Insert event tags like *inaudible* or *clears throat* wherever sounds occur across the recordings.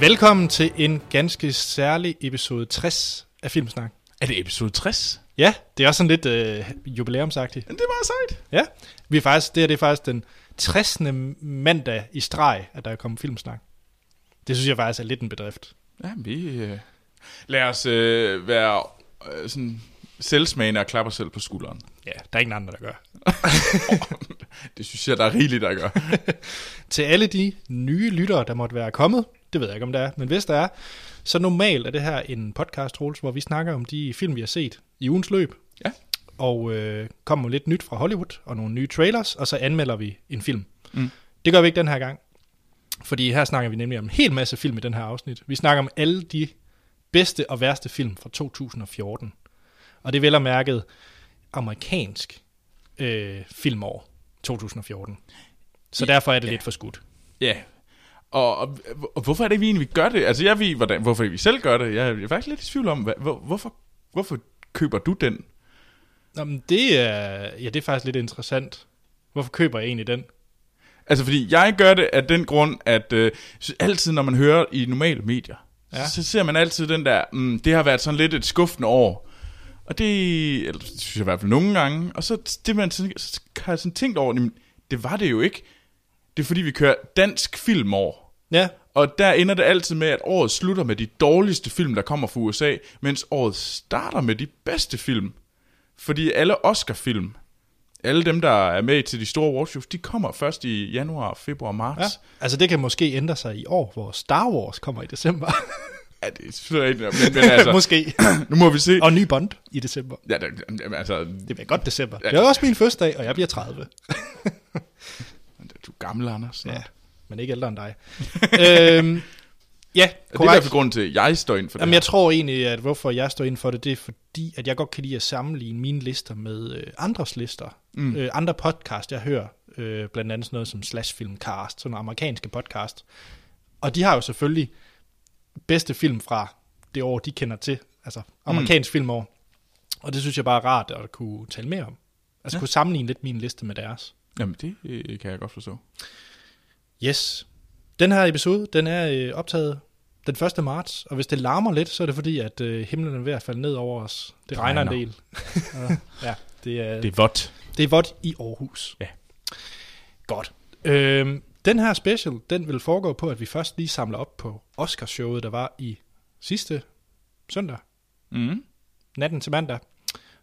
Velkommen til en ganske særlig episode 60 af Filmsnak. Er det episode 60? Ja, det er også sådan lidt øh, jubilæumsagtigt. Det var sejt. Ja, vi er faktisk, det, her, det er faktisk den 60. mandag i streg, at der er kommet Filmsnak. Det synes jeg faktisk er lidt en bedrift. Ja, vi... Øh, lad os øh, være øh, sådan selvsmagende og klappe os selv på skulderen. Ja, der er ingen andre, der gør. *laughs* Det synes jeg, der er rigeligt, der gør. *laughs* Til alle de nye lyttere, der måtte være kommet, det ved jeg ikke, om der er, men hvis der er, så normalt er det her en podcast, Troels, hvor vi snakker om de film, vi har set i ugens løb. Ja. Og øh, kommer lidt nyt fra Hollywood, og nogle nye trailers, og så anmelder vi en film. Mm. Det gør vi ikke den her gang, fordi her snakker vi nemlig om en hel masse film i den her afsnit. Vi snakker om alle de bedste og værste film fra 2014. Og det er vel og mærket amerikansk øh, filmår 2014. Så Ja, derfor er det ja. lidt for skudt. Ja. Og, og, og hvorfor er det, vi egentlig gør det? Altså, jeg ved, hvordan, hvorfor vi selv gør det. Jeg er faktisk lidt i tvivl om, hvad, hvor, hvorfor, hvorfor køber du den? Nå, men det er, ja, det er faktisk lidt interessant. Hvorfor køber jeg egentlig den? Altså, fordi jeg gør det af den grund, at øh, så altid, når man hører i normale medier, Ja. så, så ser man altid den der, mm, det har været sådan lidt et skuffende år. Og det, eller, det synes jeg i hvert fald nogle gange. Og så, det man sådan, så har jeg sådan tænkt over, jamen, det var det jo ikke. Det er fordi, vi kører dansk filmår. Ja, Og der ender det altid med, at året slutter med de dårligste film, der kommer fra USA, mens året starter med de bedste film. Fordi alle Oscar-film, alle dem, der er med til de store awardshows, de kommer først i januar, februar, marts. ja. Altså det kan måske ændre sig i år, hvor Star Wars kommer i december. *laughs* Ja, det er selvfølgelig men, men altså, *laughs* måske. *clears throat* nu må vi se. Og ny Bond i december. Ja, det, jamen, altså, Det bliver godt december. Ja. Det er også min fødselsdag, og jeg bliver 30. *laughs* du er gammel, Anders. Ja, Ja. men ikke ældre end dig. *laughs* øhm, ja, Det er i hvert korrekt. fald grunden til, at jeg står ind for Jamen, det jeg tror egentlig, at hvorfor jeg står ind for det, det er fordi, at jeg godt kan lide at sammenligne mine lister med øh, andres lister. Mm. Øh, andre podcast, jeg hører, øh, blandt andet sådan noget som Slash Filmcast, sådan nogle amerikanske podcast. Og de har jo selvfølgelig bedste film fra det år, de kender til, altså amerikansk mm. filmår. Og det synes jeg bare er rart at kunne tale mere om. Altså. Ja. kunne sammenligne lidt min liste med deres. Jamen, det øh, kan jeg godt forstå. Yes. Den her episode, den er øh, optaget den 1. marts, og hvis det larmer lidt, så er det fordi, at øh, himlen er ved at falde ned over os. Det, Det regner en regner. del. Og, *laughs* ja, det er, det, er vådt. det er vådt i Aarhus. Ja. Godt. Øhm, den her special, den vil foregå på, at vi først lige samler op på Oscarshowet, der var i sidste søndag, Mm. natten til mandag.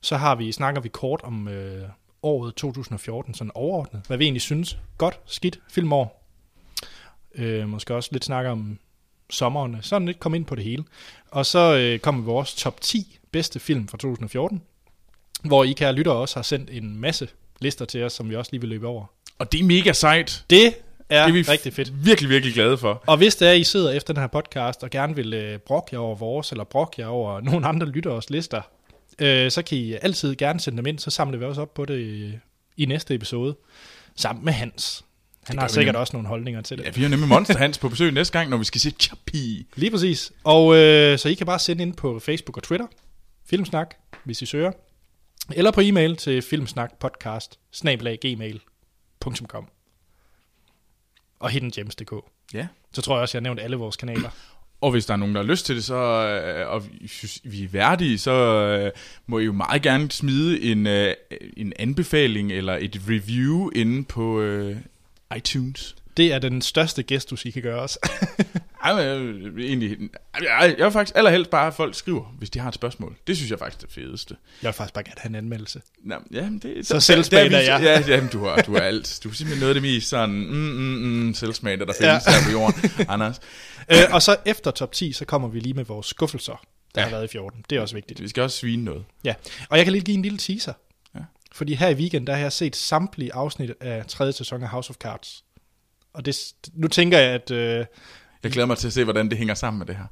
Så har vi, snakker vi kort om øh, året 2014, sådan overordnet. Hvad vi egentlig synes. Godt, skidt, filmår. Øh, måske også lidt snakke om sommerne. Sådan lidt komme ind på det hele. Og så øh, kommer vores top 10 bedste film fra 2014. Hvor I kære lyttere også har sendt en masse lister til os, som vi også lige vil løbe over. Og det er mega sejt. Det er, Det er vi rigtig fedt. virkelig, virkelig glade for. Og hvis det er, I sidder efter den her podcast og gerne vil øh, brokke jer over vores, eller brokke jer over *laughs* nogle andre lytteres lister, øh, så kan I altid gerne sende dem ind, så samler vi også op på det i, i næste episode, sammen med Hans. Han har sikkert nemlig. også nogle holdninger til det. Ja, vi har nemlig Monster Hans på besøg næste gang, når vi skal se Chappie. Lige præcis. Og øh, så I kan bare sende ind på Facebook og Twitter, Filmsnak, hvis I søger, eller på e-mail til filmsnakpodcast, og hiddengems.dk. Ja. Så tror jeg også, jeg har nævnt alle vores kanaler. Og hvis der er nogen, der har lyst til det, så, øh, og vi synes, vi er værdige, så øh, må I jo meget gerne smide en, øh, en anbefaling eller et review inde på øh, iTunes. Det er den største gestus, I kan gøre os. *laughs* Ej, men, øh, egentlig, jeg, jeg vil faktisk allerhelst bare, at folk skriver, hvis de har et spørgsmål. Det synes jeg faktisk er det fedeste. Jeg vil faktisk bare gerne have en anmeldelse. Nå, ja, det, Så selvsmagende er jeg. Ja, ja men du, har, du er alt. Du er simpelthen noget af det mest sådan, mm, mm, mm, der findes ja. her på jorden, Anders. *laughs* øh, og så efter top 10, så kommer vi lige med vores skuffelser, der ja. Ja. har været i 14. Det er også vigtigt. Vi skal også svine noget. Ja. Og jeg kan lige give en lille teaser. Ja. Fordi her i weekend, der har jeg set samtlige afsnit af tredje sæson af House of Cards. Og det, nu tænker jeg, at øh, Jeg glæder mig til at se, hvordan det hænger sammen med det her.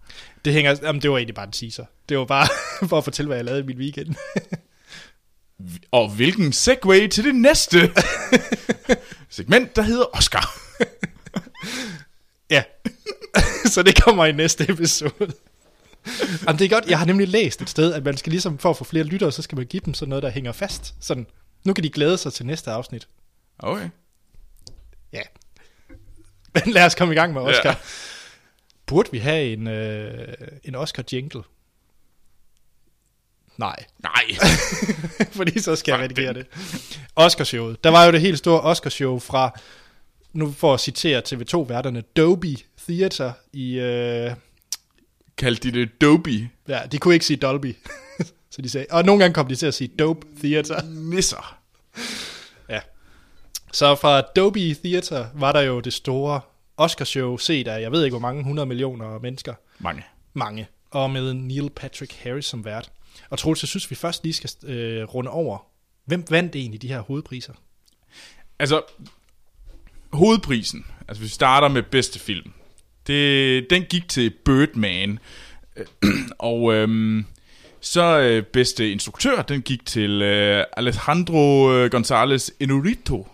det hænger... Jamen, det var egentlig bare en teaser. Det var bare *laughs* for at fortælle, hvad jeg lavede i min weekend. *laughs* Og hvilken segue til det næste *laughs* segment, der hedder Oscar. ja. så det kommer i næste episode. Jamen, det er godt. Jeg har nemlig læst et sted, at man skal ligesom, for at få flere lyttere, så skal man give dem sådan noget, der hænger fast. Sådan, nu kan de glæde sig til næste afsnit. Okay. Ja. Men lad os komme i gang med Oscar. Ja. Burde vi have en, øh, en Oscar-jingle? Nej, Nej. *laughs* fordi så skal jeg redigere det. Oscarshowet. Der var jo det helt store Oscarshow fra, nu for at citere TV2-værterne, Dolby Theater i... Øh, Kaldte de det Dobie. ja, de kunne ikke sige Dolby. *laughs* så de sagde, og nogle gange kom de til at sige Dope Theater. Nisser. Ja. Så fra Dolby Theater var der jo det store Oscarshow set af, jeg ved ikke hvor mange, 100 millioner mennesker. Mange. Mange. Og med Neil Patrick Harris som vært. Og Troels, jeg synes, vi først lige skal øh, runde over. Hvem vandt egentlig de her hovedpriser? Altså, hovedprisen, altså vi starter med bedste film, det, den gik til Birdman, *clears throat* og øhm, så øh, bedste instruktør, den gik til øh, Alejandro øh, González Inarritu.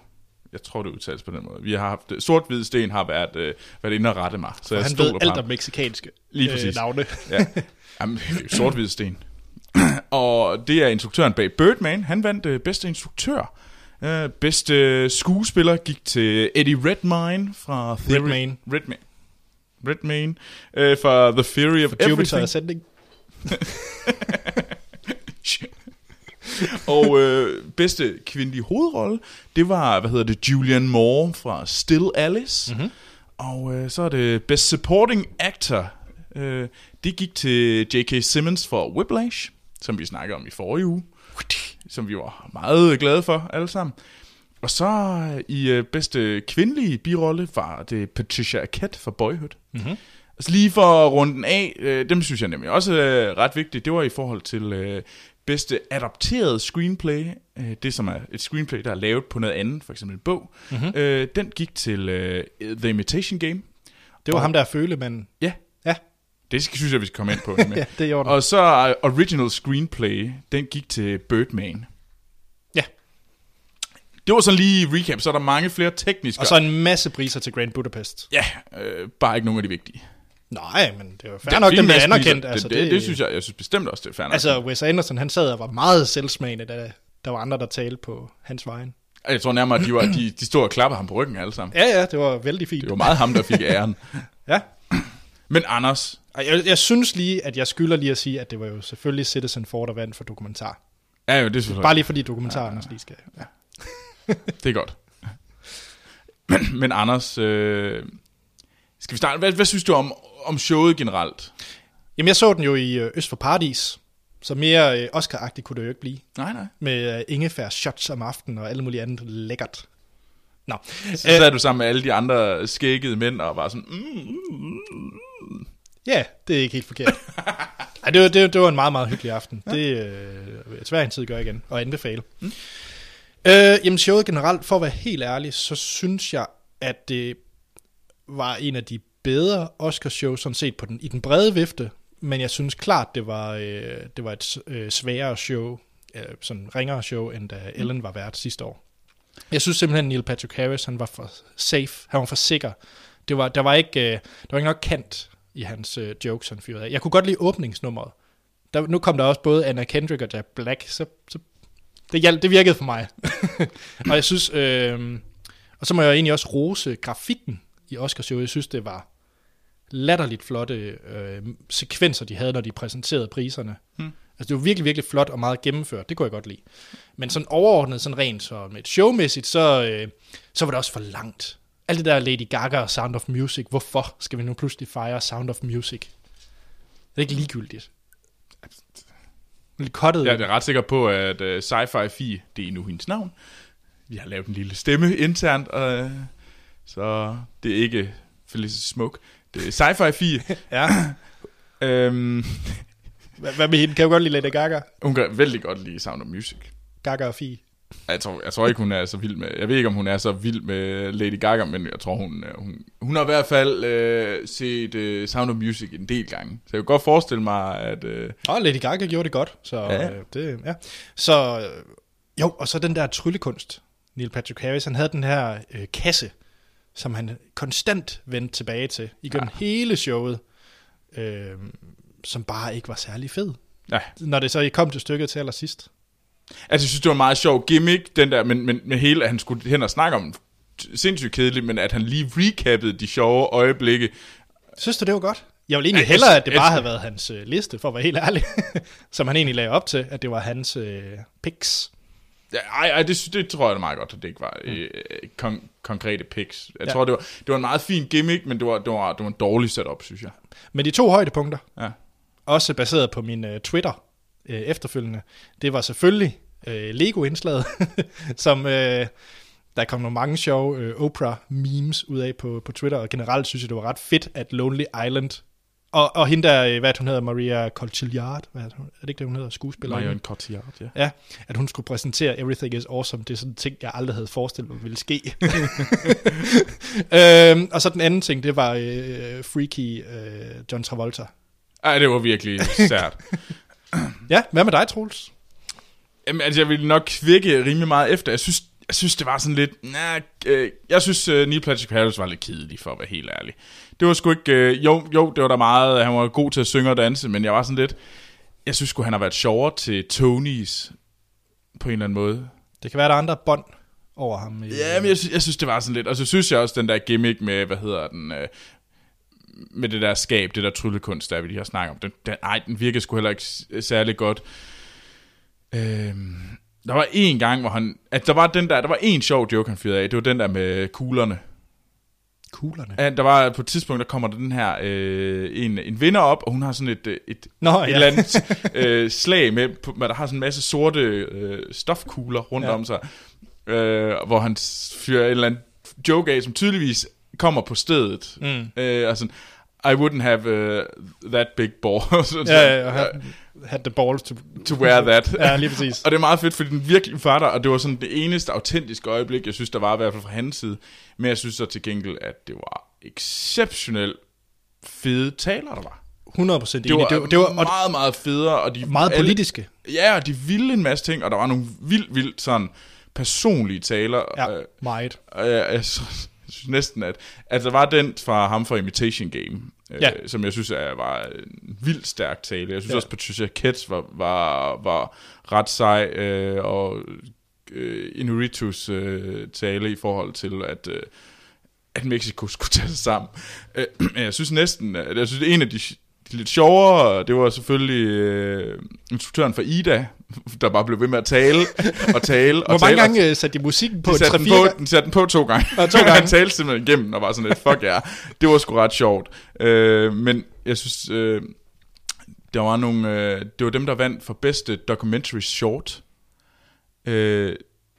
Jeg tror, det udtales på den måde. Vi har haft, Sort-Hvid Sten har været, øh, været inde og rette mig, så Og jeg han ved alt om meksikanske Lige øh, præcis. navne. Ja. Jamen, sort sten. *clears throat* og det er instruktøren bag Birdman. Han vandt øh, bedste instruktør. Øh, bedste skuespiller gik til Eddie Redmayne fra Theory... Redmayne. Redmayne. Redmayne. Øh, fra The Theory of Jupiter Everything. Ascending. *laughs* *laughs* og øh, bedste kvindelige hovedrolle, det var, hvad hedder det, Julianne Moore fra Still Alice. Mhm. Mm-hmm. Og øh, så er det Best Supporting Actor. Øh, det gik til J.K. Simmons for Whiplash, som vi snakkede om i forrige uge. Som vi var meget glade for alle sammen. Og så øh, i øh, bedste kvindelige birolle var det Patricia Arquette for Boyhood. Mhm. Altså lige for at runde den af, øh, dem synes jeg nemlig også er ret vigtigt. Det var i forhold til øh, bedste adapteret screenplay. Øh, det som er et screenplay, der er lavet på noget andet, for eksempel en bog. Mhm. Mm-hmm. Øh, den gik til øh, The Imitation Game. Det var Og- ham, der er følemanden. Ja, Ja, det synes jeg, vi skal komme ind på. *laughs* ja det gjorde. Og så uh, original screenplay, den gik til Birdman. Ja. Det var sådan lige recap, så er der mange flere tekniske. Og så en masse priser til Grand Budapest. Ja, øh, bare ikke nogen af de vigtige. Nej, men det var fair er nok, bliver masse anerkendt. priser. Altså, det, det, det, synes jeg, jeg synes bestemt også, det er fair nok. Altså, Wes Anderson, han sad og var meget selvsmagende, da der var andre, der talte på hans vejen. jeg tror nærmere, at de, var, de, de stod og klappede ham på ryggen alle sammen. Ja, ja, det var vældig fint. Det var meget ham, der fik æren. *laughs* Ja. Men Anders, Jeg, jeg synes lige, at jeg skylder lige at sige, at det var jo selvfølgelig Citizen Four, der vandt for dokumentar. ja jo, det er selvfølgelig. Bare lige fordi dokumentaren også lige skal... Ja. *laughs* Det er godt. Men, *clears throat* men Anders, øh, skal vi starte? Hvad, hvad synes du om, om showet generelt? Jamen, jeg så den jo i øh, Øst for Paradis, så mere øh, Oscar-agtigt kunne det jo ikke blive. Nej, nej. Med øh, ingefær shots om aftenen og alt muligt andet lækkert. Nå. Så sad du sammen med alle de andre skækkede mænd og var sådan, mm, Ja, det er ikke helt forkert. *laughs* Ej, det, var, det, det var en meget, meget hyggelig aften. Ja. Det øh, svært en tid gøre igen, og anbefale. Mm. Øh, jamen showet generelt, for at være helt ærlig, så synes jeg, at det var en af de bedre Oscar show sådan set på den, i den brede vifte, men jeg synes klart, det var, øh, det var et øh, sværere show, øh, sådan ringere show, end da Ellen var vært sidste år. Jeg synes simpelthen, Neil Patrick Harris, han var for safe, han var for sikker. Det var, der, var ikke, øh, der var ikke nok kant i hans øh, jokes, han fyrede af. Jeg kunne godt lide åbningsnummeret. Der, nu kom der også både Anna Kendrick og Jack Black, så, så det, hjalp, det virkede for mig. *laughs* og jeg synes, øh, og så må jeg egentlig også rose grafikken i Oscarshowet. Jeg synes, det var latterligt flotte øh, sekvenser, de havde, når de præsenterede priserne. Hmm. Altså, det var virkelig, virkelig flot og meget gennemført. Det kunne jeg godt lide. Men sådan overordnet, sådan rent så med et showmæssigt, så, øh, så var det også for langt. Alt det der Lady Gaga og Sound of Music, hvorfor skal vi nu pludselig fejre Sound of Music? Det er ikke ligegyldigt. Kottet. Jeg er ret sikker på, at uh, Sci-Fi Fi, det er nu hendes navn. Vi har lavet en lille stemme internt, og, så det er ikke Felicity Smoke. Det er Sci-Fi Fi. *laughs* Ja. øhm, Hvad, hvad med hende? Kan du godt lide Lady Gaga? hun kan vældig godt lide Sound of Music. Gaga og Fie. Jeg tror, jeg tror ikke, hun er så vild med... Jeg ved ikke, om hun er så vild med Lady Gaga, men jeg tror, hun, øh, hun, hun har i hvert fald øh, set øh, Sound of Music en del gange. Så jeg kan godt forestille mig, at... Øh, Og Lady Gaga gjorde det godt. Så, ja. Øh, det, ja. så øh, jo, og så den der tryllekunst. Neil Patrick Harris, han havde den her øh, kasse, som han konstant vendte tilbage til igennem ja. hele showet, øh, som bare ikke var særlig fed. ja. Når det så kom til stykket til allersidst. Altså, jeg synes, det var en meget sjov gimmick, den der, men, men med hele, at han skulle hen og snakke om sindssygt kedeligt, men at han lige recappede de sjove øjeblikke, Synes du, det var godt? Jeg vil egentlig Ja, jeg hellere, at det jeg bare sy- havde været hans øh, liste, for at være helt ærlig. *laughs* Som han egentlig lagde op til, at det var hans øh, picks. Ej, ej det, det tror jeg er meget godt, at det ikke var øh, kon- konkrete picks. Jeg Ja. tror, det var, det var en meget fin gimmick, men det var, det var, det var en dårlig setup, synes jeg. Men de to højdepunkter, Ja. også baseret på min øh, Twitter øh, efterfølgende, det var selvfølgelig øh, Lego-indslaget, *laughs* som øh, der kom nogle mange sjove øh, Oprah-memes ud af på, på Twitter, og generelt synes jeg, det var ret fedt, at Lonely Island, og, og hende der, øh, hvad hun hedder, Maria Colchillard, hvad er det, er det ikke det, hun hedder, skuespiller? Marion Cotillard, ja. Ja, at hun skulle præsentere Everything is Awesome. Det er sådan en ting, jeg aldrig havde forestillet mig ville ske. *laughs* øhm, og så den anden ting, det var øh, Freaky øh, John Travolta. Ej, det var virkelig sært. Ja, hvad med dig, Troels? Jamen, altså, jeg ville nok kvikke rimelig meget efter. Jeg synes, jeg synes det var sådan lidt... Nah, øh, jeg synes, uh, Neil Patrick Harris var lidt kedelig, for at være helt ærlig. Det var sgu ikke... Øh, jo, jo, det var der meget... Han var god til at synge og danse, men jeg var sådan lidt... Jeg synes sgu, han har været sjovere til Tonys på en eller anden måde. Det kan være, der er andre bånd over ham. I, Ja, men jeg, synes, jeg synes, det var sådan lidt... Og så synes jeg også, den der gimmick med, hvad hedder den... Øh, med det der skab, det der tryllekunst, der vi lige har snakket om. Den, den, ej, den virkede sgu heller ikke særlig godt. Øhm, der var en gang, hvor han... At der var den der... Der var en sjov joke, han fyrede af. Det var den der med kuglerne. Kuglerne. Ja, der var på et tidspunkt, der kommer der den her... Øh, en, en vinder op, og hun har sådan et... øh, et Nå, et ja. eller andet *laughs* øh, slag med, på, med, der har sådan en masse sorte øh, stofkugler rundt Ja. om sig, øh, hvor han fyrer et eller andet joke af, som tydeligvis kommer på stedet. Mm. Øh, altså, I wouldn't have uh, that big ball *laughs* Ja, ja, ja, had, had the balls to... to wear *laughs* that. Ja, lige præcis. Og det er meget fedt, fordi den virkelig var der, og det var sådan det eneste autentiske øjeblik, jeg synes, der var i hvert fald fra hans side. Men jeg synes så til gengæld, at det var exceptionelt fede taler, der var. 100 procent Det enig. var, Det var, det var meget, meget federe. Og de, meget alle- politiske. Ja, og de ville en masse ting, og der var nogle vildt, vildt sådan personlige taler. Ja, Øh, meget. og jeg, jeg, jeg synes næsten, at, at der var den fra ham fra Imitation Game, øh, Ja. som jeg synes er, var en vildt stærk tale. Jeg synes Ja. også, Patricia Ketz var, var, var ret sej, øh, og øh, Inuritus øh, tale i forhold til, at, øh, at Mexico skulle tage sig sammen. Øh, *clears throat* jeg synes næsten, at jeg synes, en af de, de lidt sjovere, det var selvfølgelig øh, instruktøren for Ida, der bare blev ved med at tale og tale og Hvor mange tale. og- gange øh, satte de musikken på? de satte, den på, den satte den på to gange. Og to gange. Han talte simpelthen igennem og var sådan lidt, fuck ja. Yeah. Det var sgu ret sjovt. Øh, men jeg synes, øh, der var nogle, øh, det var dem, der vandt for bedste documentary short. Øh,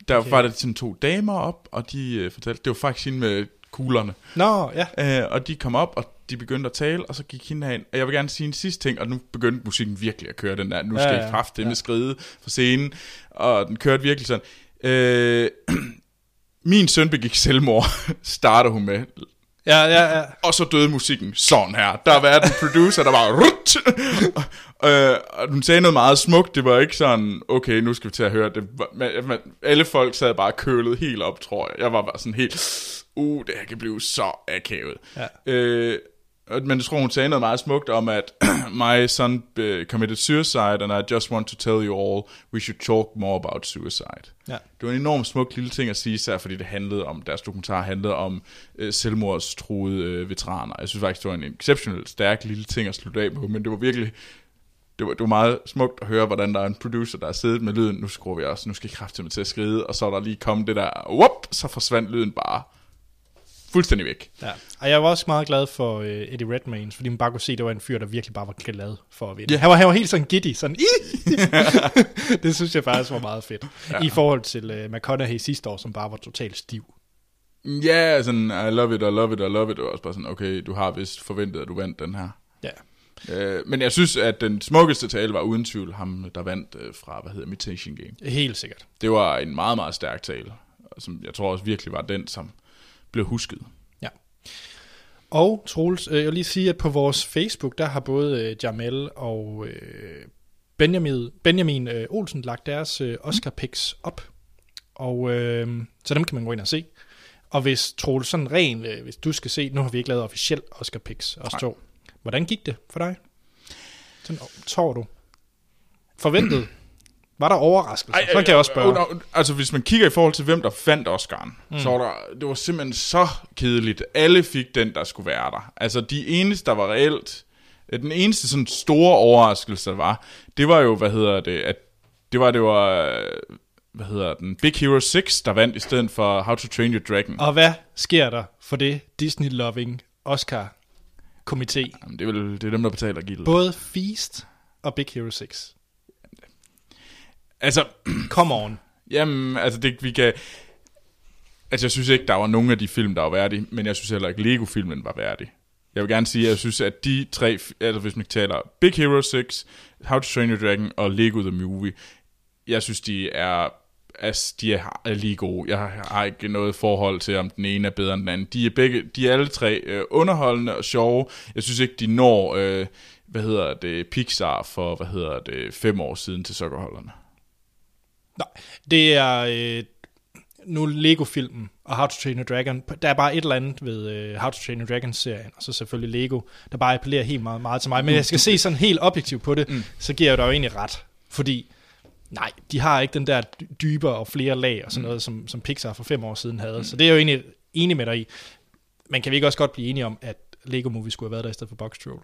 der Okay. var der sådan to damer op, og de øh, fortalte, det var faktisk hende med kuglerne. Nå, ja. Øh, og de kom op, og de begyndte at tale, og så gik hende herind. Og jeg vil gerne sige en sidste ting, og nu begyndte musikken virkelig at køre den der. Nu Ja, skal ja, jeg kraft det ja. med skride for scenen. Og den kørte virkelig sådan. Øh, *clears throat* min søn begik selvmord, *laughs* starter hun med. Ja, ja, ja. Og så døde musikken sådan her. Der var den producer, der var... Rut! og, *laughs* øh, og hun sagde noget meget smukt. Det var ikke sådan, okay, nu skal vi til at høre det. Man, man, alle folk sad bare kølet helt op, tror jeg. Jeg var bare sådan helt... Uh, det her kan blive så akavet. Ja. Øh, men jeg tror, hun sagde noget meget smukt om, at *clears throat* my son uh, committed suicide, and I just want to tell you all, we should talk more about suicide. Ja. Det var en enormt smuk lille ting at sige, især fordi det handlede om, deres dokumentar handlede om øh, selvmordstruede øh, veteraner. Jeg synes faktisk, det var en exceptionelt stærk lille ting at slutte af på, men det var virkelig, det var, det var meget smukt at høre, hvordan der er en producer, der har siddet med lyden, nu skruer vi også, nu skal kraftigt til at skride, og så er der lige kommet det der, whoop, så forsvandt lyden bare fuldstændig væk. Ja. Og jeg var også meget glad for uh, Eddie Redmayne, fordi man bare kunne se, at det var en fyr, der virkelig bare var glad for at vinde. Ja. Han, var, han var helt sådan giddy, sådan *laughs* Det synes jeg faktisk var meget fedt. Ja. I forhold til uh, McConaughey sidste år, som bare var totalt stiv. Ja, sådan, I love it, I love it, I love it, det var også bare sådan, okay, du har vist forventet, at du vandt den her. Ja. Øh, men jeg synes, at den smukkeste tale var uden tvivl ham, der vandt øh, fra, hvad hedder Imitation Game. Helt sikkert. Det var en meget, meget stærk tale, som jeg tror også virkelig var den, som blev husket. Ja. Og Troels, øh, jeg vil lige sige, at på vores Facebook, der har både øh, Jamel og øh, Benjamin, Benjamin øh, Olsen lagt deres øh, Oscar picks op. Og øh, så dem kan man gå ind og se. Og hvis Troels sådan ren, øh, hvis du skal se, nu har vi ikke lavet officielt Oscar picks, os to. Hvordan gik det for dig? Sådan, tror du? Forventet? Var der overraskelser? Sådan kan jeg også spørge. Altså, hvis man kigger i forhold til, hvem der fandt Oscar'en, mm. så var der, det var simpelthen så kedeligt. Alle fik den, der skulle være der. Altså, de eneste, der var reelt... Den eneste sådan store overraskelse, der var, det var jo, hvad hedder det, at det var, det var, hvad hedder den, Big Hero 6, der vandt i stedet for How to Train Your Dragon. Og hvad sker der for det Disney-loving Oscar-komité? Jamen, det, er vel, det er dem, der betaler gildet. Både Feast og Big Hero 6. Altså, Come on. Jamen, altså det, vi kan... Altså, jeg synes ikke, der var nogen af de film, der var værdige, men jeg synes heller ikke, Lego-filmen var værdig. Jeg vil gerne sige, at jeg synes, at de tre, altså hvis man taler Big Hero 6, How to Train Your Dragon og Lego The Movie, jeg synes, de er, altså, de er, lige gode. Jeg har, ikke noget forhold til, om den ene er bedre end den anden. De er, begge, de er alle tre øh, underholdende og sjove. Jeg synes ikke, de når, øh, hvad hedder det, Pixar for, hvad hedder det, fem år siden til sokkerholderne. Nej, det er øh, nu Lego-filmen og How to Train Your Dragon. Der er bare et eller andet ved øh, How to Train Your Dragon-serien, og så selvfølgelig Lego, der bare appellerer helt meget, meget til mig. Men jeg skal se sådan helt objektivt på det, mm. så giver jeg dig jo egentlig ret. Fordi, nej, de har ikke den der dy- dybere og flere lag og sådan noget, som, som Pixar for fem år siden havde. Mm. Så det er jeg jo egentlig enig med dig i. Men kan vi ikke også godt blive enige om, at Lego Movie skulle have været der i stedet for Box Troll?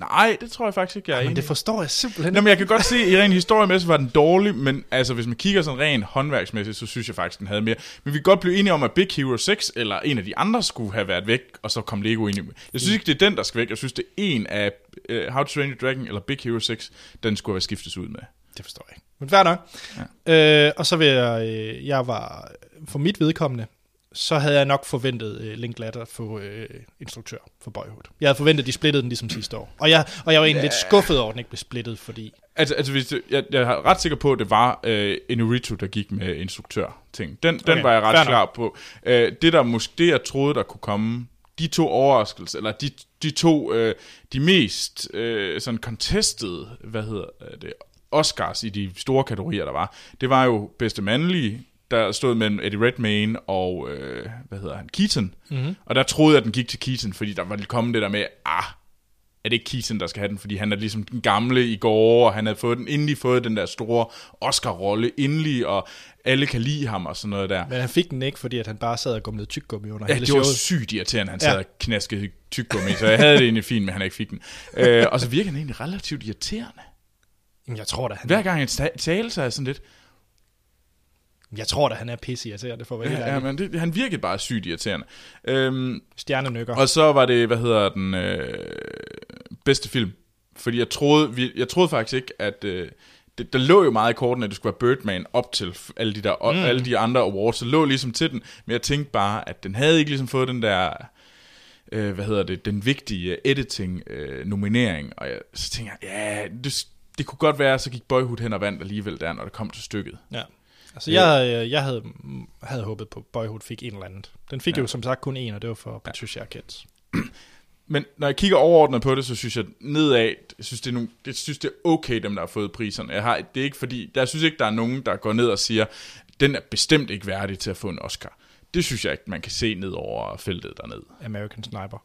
Nej, det tror jeg faktisk ikke, jeg er Men enig det forstår jeg simpelthen Nå, men jeg kan godt se, at i ren historiemæssigt var den dårlig, men altså, hvis man kigger sådan rent håndværksmæssigt, så synes jeg faktisk, den havde mere. Men vi kan godt blive enige om, at Big Hero 6 eller en af de andre skulle have været væk, og så kom Lego ind i. Jeg synes ikke, det er den, der skal væk. Jeg synes, det er en af uh, How to Train Your Dragon eller Big Hero 6, den skulle have skiftes ud med. Det forstår jeg ikke. Men fair nok. Ja. Øh, og så vil jeg, øh, jeg var, for mit vedkommende, så havde jeg nok forventet øh, Link Latter få øh, instruktør for Boyhood. Jeg havde forventet, at de splittede den ligesom sidste år. Og jeg, og jeg var egentlig lidt skuffet over, at den ikke blev splittet, fordi... Altså, altså hvis det, jeg, jeg er ret sikker på, at det var uh, Inuritu, der gik med instruktør-ting. Den, den Okay, var jeg fair ret nok. klar på. Uh, det der måske, det jeg troede, der kunne komme, de to overraskelser, eller de, de to, uh, de mest uh, sådan contested, hvad hedder det, Oscars i de store kategorier, der var, det var jo bedste mandlige, der stod mellem Eddie Redmayne og, øh, hvad hedder han, Keaton. Mm-hmm. Og der troede jeg, at den gik til Keaton, fordi der var kommet det der med, ah, er det ikke Keaton, der skal have den, fordi han er ligesom den gamle i går, og han havde fået den, endelig fået den der store Oscar-rolle endelig, og alle kan lide ham og sådan noget der. Men han fik den ikke, fordi at han bare sad og gumlede tyggegummi under Ja, hele det var showet. sygt irriterende, han Ja. sad og knaskede tyggegummi, så jeg havde det egentlig fint, men han ikke fik den. Øh, og så virker han egentlig relativt irriterende. Jamen, jeg tror da, han, Hver gang han taler sig sådan lidt, jeg tror da, han er pisse irriterende for at være helt ja, men det, han virkede bare sygt irriterende. Øhm, Stjernenykker. Og så var det, hvad hedder den, øh, bedste film. Fordi jeg troede, vi, jeg troede faktisk ikke, at... Øh, det, der lå jo meget i korten, at det skulle være Birdman op til alle de, der, mm. alle de andre awards. Så lå ligesom til den. Men jeg tænkte bare, at den havde ikke ligesom fået den der... Øh, hvad hedder det? Den vigtige editing-nominering. og jeg, så tænkte jeg, ja, det, det kunne godt være, så gik Boyhood hen og vandt alligevel der, når det kom til stykket. Ja. Altså, jeg, øh, jeg havde, havde håbet på, at Boyhood fik en eller anden. Den fik ja. jo som sagt kun en, og det var for Patricia Arquette. Men når jeg kigger overordnet på det, så synes jeg nedad, jeg synes, det er, nogle, jeg synes, det er okay, dem der har fået priserne. Jeg har, det er ikke fordi, jeg synes ikke, der er nogen, der går ned og siger, den er bestemt ikke værdig til at få en Oscar. Det synes jeg ikke, man kan se ned over feltet dernede. American Sniper.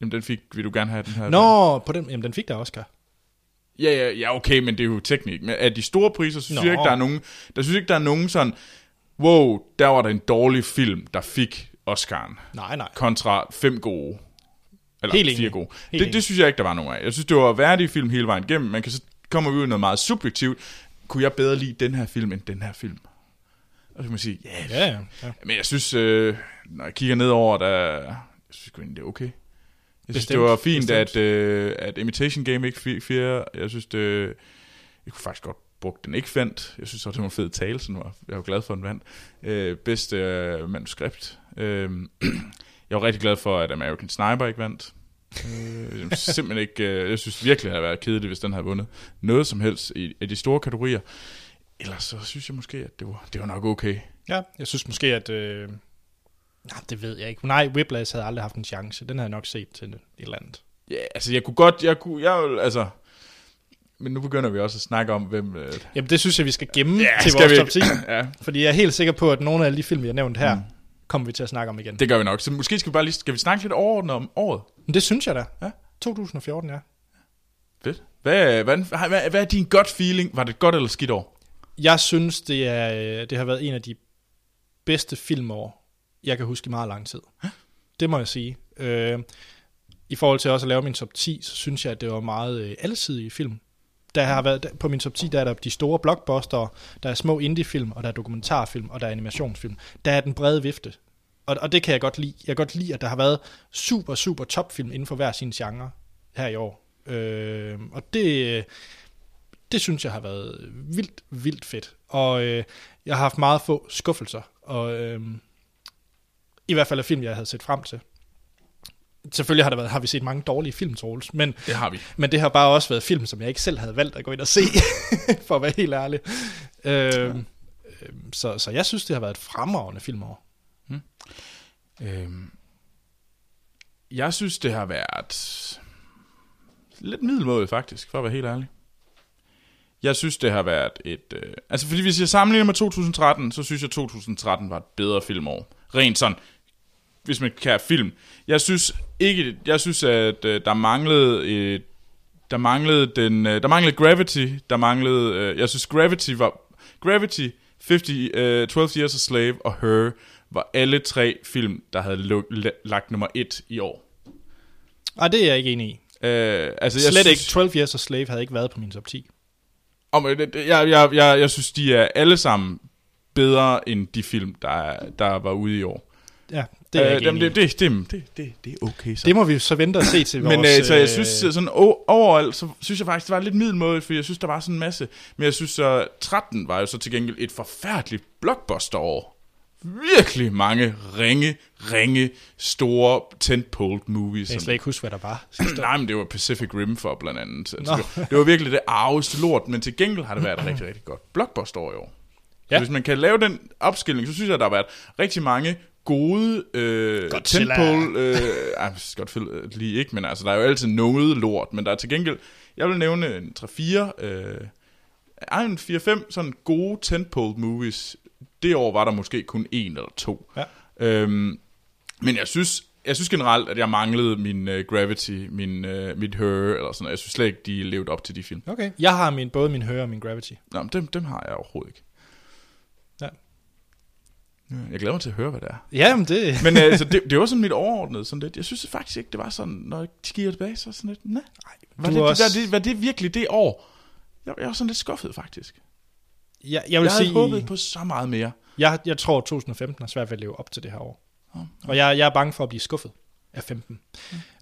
Jamen, den fik, vil du gerne have den her? Nå, på den, jamen, den fik der Oscar. Ja, ja, ja, okay, men det er jo teknik. Men af de store priser, så synes Nå. jeg ikke, der er nogen, der synes ikke, der er nogen sådan, wow, der var der en dårlig film, der fik Oscaren, Nej, nej. kontra fem gode. Eller Helt fire gode. Helt Det, det synes jeg ikke, der var nogen af. Jeg synes, det var værdige film hele vejen igennem. Man kan så kommer vi ud i noget meget subjektivt. Kunne jeg bedre lide den her film end den her film? Og så kan man sige, ja, Ja, ja. ja. men jeg synes, øh, når jeg kigger ned over, der, jeg synes egentlig, det er okay. Jeg synes, Bestemt, det var fint, bestemt. at, øh, at Imitation Game ikke fik fire. Jeg synes, det, jeg kunne faktisk godt bruge den ikke fandt. Jeg synes også, det var en fed tale, så var jeg var glad for, at den vandt. Øh, bedste øh, manuskript. Øh, *clears throat* jeg var rigtig glad for, at American Sniper ikke vandt. Øh, simpelthen ikke, øh, jeg synes virkelig, det havde været kedeligt, hvis den havde vundet noget som helst i, i de store kategorier. Ellers så synes jeg måske, at det var, det var nok okay. ja, jeg synes måske, at... Øh, nej, det ved jeg ikke. Nej, Whiplash havde aldrig haft en chance. Den havde jeg nok set til et eller andet. Ja, altså jeg kunne godt, jeg kunne, jeg vil, altså, men nu begynder vi også at snakke om, hvem... Øh, Jamen, det synes jeg, vi skal gemme ja, til skal vores vi top 10. Ja, Fordi jeg er helt sikker på, at nogle af de film, vi har nævnt her, mm. kommer vi til at snakke om igen. Det, gør vi nok. Så måske skal vi bare lige, skal vi snakke lidt overordnet om året? Men det synes jeg da. Ja. 2014, ja. Fedt. Hvad, hvad, hvad, hvad er din gut feeling? Var det et godt eller skidt år? Jeg synes, det, er, øh, det har været en af de bedste filmår, jeg kan huske i meget lang tid. Det må jeg sige. Øh, I forhold til også at lave min top 10, så synes jeg, at det var meget øh, alsidige film. Der har været, der, på min top 10, der er der de store blockbuster, der er små indie-film, og der er dokumentarfilm, og der er animationsfilm. Der er den brede vifte. Og, og det kan jeg godt lide. Jeg kan godt lide, at der har været super, super topfilm inden for hver sin genre her i år. Øh, og det, det synes jeg har været vildt, vildt fedt. Og øh, jeg har haft meget få skuffelser. Og øh, i hvert fald af film, jeg havde set frem til. Selvfølgelig har, der været, har vi set mange dårlige film, Troels, men, Det har vi. men det har bare også været film, som jeg ikke selv havde valgt at gå ind og se, *laughs* for at være helt ærlig. Øh, øh, så, så jeg synes, det har været et fremragende filmår. Øhm, jeg synes, det har været lidt middelmåde faktisk, for at være helt ærlig. Jeg synes, det har været et... Øh, altså, fordi hvis jeg sammenligner med 2013, så synes jeg, 2013 var et bedre filmår. Rent sådan, hvis man kan film. Jeg synes ikke... Jeg synes, at øh, der manglede et der manglede den øh, der manglede Gravity, der manglede øh, jeg synes Gravity var Gravity, 50 øh, 12 Years a Slave og Her var alle tre film der havde luk, la- lagt nummer et i år. Ej, det er jeg ikke enig i. Øh, altså Slet jeg ikke. synes, 12 Years a Slave havde ikke været på min top 10. Om, øh, jeg, jeg, jeg, jeg synes de er alle sammen bedre end de film der der var ude i år. Ja, det er Øh, jamen, det, det, det, det, det, det er okay så. Det må vi så vente og se til Men vores... øh, så jeg synes sådan overalt, så synes jeg faktisk, det var lidt middelmådigt, for jeg synes, der var sådan en masse. Men jeg synes så, 13 var jo så til gengæld et forfærdeligt blockbuster-år. Virkelig mange ringe, ringe, store tentpole movies. Jeg kan slet ikke huske, hvad der var. *clears throat* Nej, men det var Pacific Rim for blandt andet. Altså, det, var, det var virkelig det arveste lort, men til gengæld har det været et rigtig, rigtig godt blockbuster år i år. Ja. Ja. Hvis man kan lave den opskilling, så synes jeg, at der har været rigtig mange gode øh, tentpole... Øh, ej, Godzilla lige ikke, men altså, der er jo altid noget lort, men der er til gengæld... Jeg vil nævne en 3-4... Øh, ej, en 4-5 sådan gode tentpole movies. Det år var der måske kun en eller to. Ja. Øhm, men jeg synes, jeg synes generelt, at jeg manglede min uh, Gravity, min, uh, mit Her, eller sådan noget. Jeg synes slet ikke, de levede op til de film. Okay. Jeg har min, både min Høre og min Gravity. Nå, men dem, dem har jeg overhovedet ikke. Ja. Ja, Jeg glæder mig til at høre, hvad det er. Ja, men det... *laughs* Men altså, det, det var sådan mit overordnede sådan lidt. Jeg synes faktisk ikke, det var sådan, når jeg kigger tilbage, så sådan lidt, nej. Var, det, er også... også- var, det, var det virkelig det år? Jeg, jeg var sådan lidt skuffet, faktisk. Jeg, jeg Jeg vil havde sige, håbet på så meget mere. jeg, jeg tror, at 2015 har svært ved at leve op til det her år. Nå, Og jeg, jeg er bange for at blive skuffet af 15.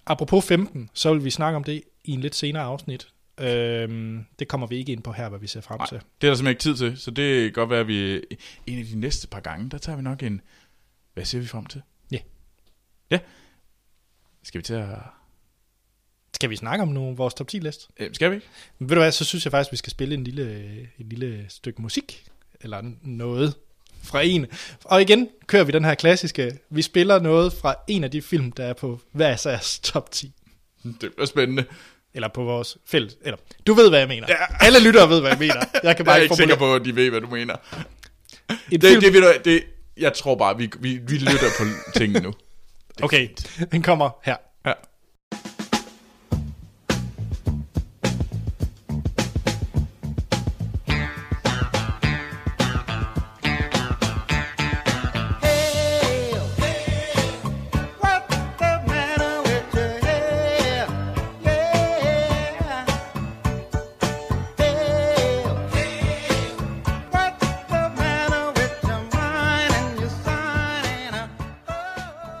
Apropos 15, så vil vi snakke om det i en lidt senere afsnit. Øhm, det kommer vi ikke ind på her, hvad vi ser frem Nej. til. Det er der simpelthen ikke tid til, så det kan godt være, at vi en af de næste par gange, der tager vi nok en, hvad ser vi frem til? Ja. Ja. Skal vi til at... Skal vi snakke om nu vores top 10 liste? Øh, skal vi ikke? Men ved du hvad, så synes jeg faktisk, at vi skal spille en lille, en lille stykke musik, eller noget fra en. Og igen kører vi den her klassiske, vi spiller noget fra en af de film, der er på hver især top 10. Det bliver spændende. Eller på vores fælles, eller du ved, hvad jeg mener. Ja. Alle lyttere ved, hvad jeg mener. *laughs* Jeg kan Jeg bare er ikke sikker formulere- på, at de ved, hvad du mener. En Det, film, det, du, det, jeg tror bare, vi, vi, vi lytter på *laughs* tingene nu. Det Okay, den kommer her. Ja.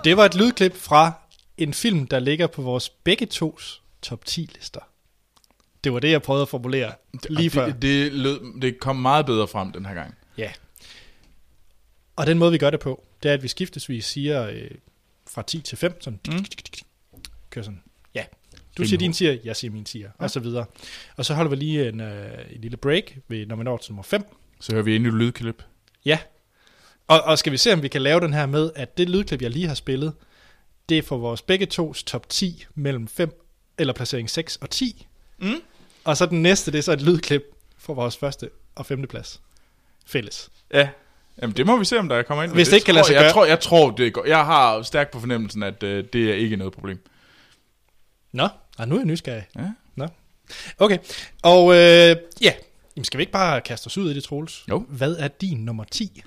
Det var et lydklip fra en film, der ligger på vores begge tos top 10 lister. Det var det, jeg prøvede at formulere lige før. Det, det, lød, det kom meget bedre frem den her gang. Ja. Og den måde, vi gør det på, det er, at vi skiftesvis siger øh, fra 10 til 5, sådan, Mm. kører sådan, ja, du siger din tier, jeg siger min tier, og så videre. Og så holder vi lige en, øh, en lille break, ved, når vi når til nummer 5. Så hører vi endnu lydklip. Ja. Og, og skal vi se, om vi kan lave den her med, at det lydklip, jeg lige har spillet, det er for vores begge tos top 10 mellem 5, eller placering 6 og 10. Mm. Og så den næste, det er så et lydklip for vores første og femte plads. Fælles. Ja. Jamen, det må vi se, om der kommer ind. Hvis det ikke kan lade sig jeg gøre. Tror, jeg tror, det går. Jeg har stærkt på fornemmelsen, at øh, det er ikke noget problem. Nå, og nu er jeg nysgerrig. Ja. Nå. Okay, og øh, ja, Jamen, skal vi ikke bare kaste os ud i det, Troels? Jo. Hvad er din nummer 10?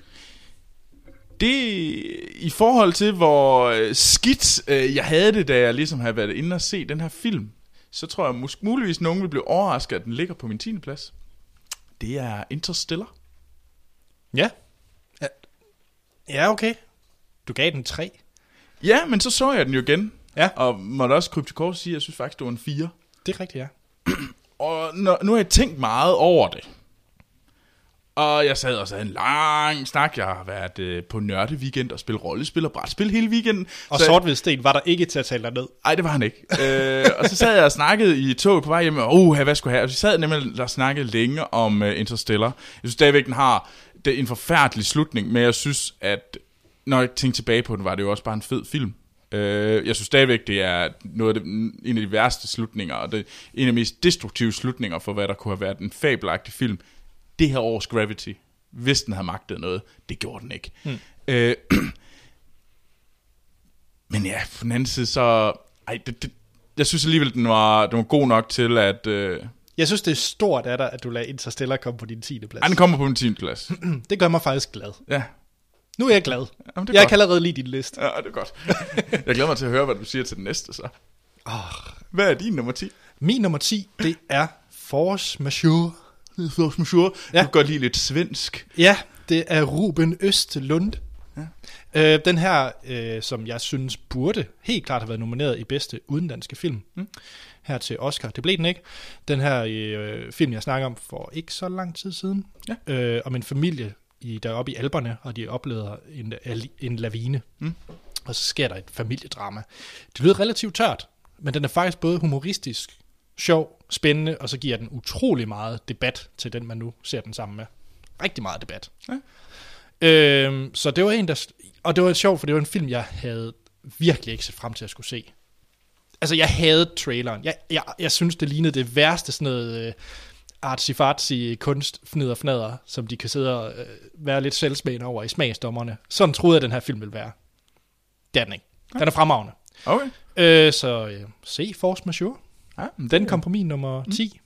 Det, i forhold til, hvor øh, skidt øh, jeg havde det, da jeg ligesom havde været inde og se den her film, så tror jeg mus- muligvis, nogen vil blive overrasket, at den ligger på min 10. plads. Det er Interstellar. Ja. Ja, ja okay. Du gav den 3. Ja, men så så jeg den jo igen. Ja. Og måtte også krybe til kort og sige, at jeg synes faktisk, det var en 4. Det er rigtigt, ja. Og nu, nu har jeg tænkt meget over det. Og jeg sad og havde en lang snak. Jeg har været øh, på nørde weekend og spillet rollespil og brætspil hele weekenden. Og Så- sort sten var der ikke til at tale dig ned. Ej, det var han ikke. øh, og så sad jeg og snakkede i toget på vej hjem, og uh, hvad skulle jeg have? Og så sad jeg nemlig og snakkede længe om uh, Interstellar. Jeg synes stadigvæk, den har det er en forfærdelig slutning, men jeg synes, at når jeg tænker tilbage på den, var det jo også bare en fed film. Øh, jeg synes stadigvæk, det er noget af det, en af de værste slutninger, og det en af de mest destruktive slutninger for, hvad der kunne have været en fabelagtig film. Det her års Gravity, hvis den havde magtet noget, det gjorde den ikke. Hmm. Øh, *clears throat* men ja, på den anden side, så... Ej, det, det, jeg synes alligevel, den var, den var god nok til, at... Øh, Jeg synes, det er stort af dig, at du lader Interstellar komme på din 10. plads. ej, den kommer på min 10. plads. *clears throat* Det gør mig faktisk glad. Ja, Nu er jeg glad. Jamen, det er jeg godt. kan allerede lide din liste. ja, det er godt. *laughs* jeg glæder mig til at høre, hvad du siger til den næste, så. Hvad er din nummer 10? Min nummer 10, det er Force Majeure. Ja. Du kan godt lide lidt svensk. Ja, det er Ruben Østlund. Ja. Øh, den her, øh, som jeg synes burde helt klart have været nomineret i bedste udenlandske film. Mm. Her til Oscar. Det blev den ikke. Den her øh, film, jeg snakker om for ikke så lang tid siden. Ja. Øh, om en familie i, deroppe i Alperne, og de oplever en, en lavine. Mm. Og så sker der et familiedrama. Det lyder relativt tørt, men den er faktisk både humoristisk, sjov, spændende, og så giver den utrolig meget debat til den, man nu ser den sammen med. Rigtig meget debat. Ja. Øhm, så det var en, der... Og det var sjovt, for det var en film, jeg havde virkelig ikke set frem til at skulle se. Altså, jeg havde traileren. Jeg, jeg, jeg synes, det lignede det værste sådan noget øh, artsy-fartsy kunst, fnider fnader, som de kan sidde og øh, være lidt selvsmagende over i smagsdommerne. Sådan troede jeg, den her film ville være. Det er den ikke. Den er fremragende. Okay. Øh, så øh, se Force Majeure. Ja, men Den kom på min nummer 10.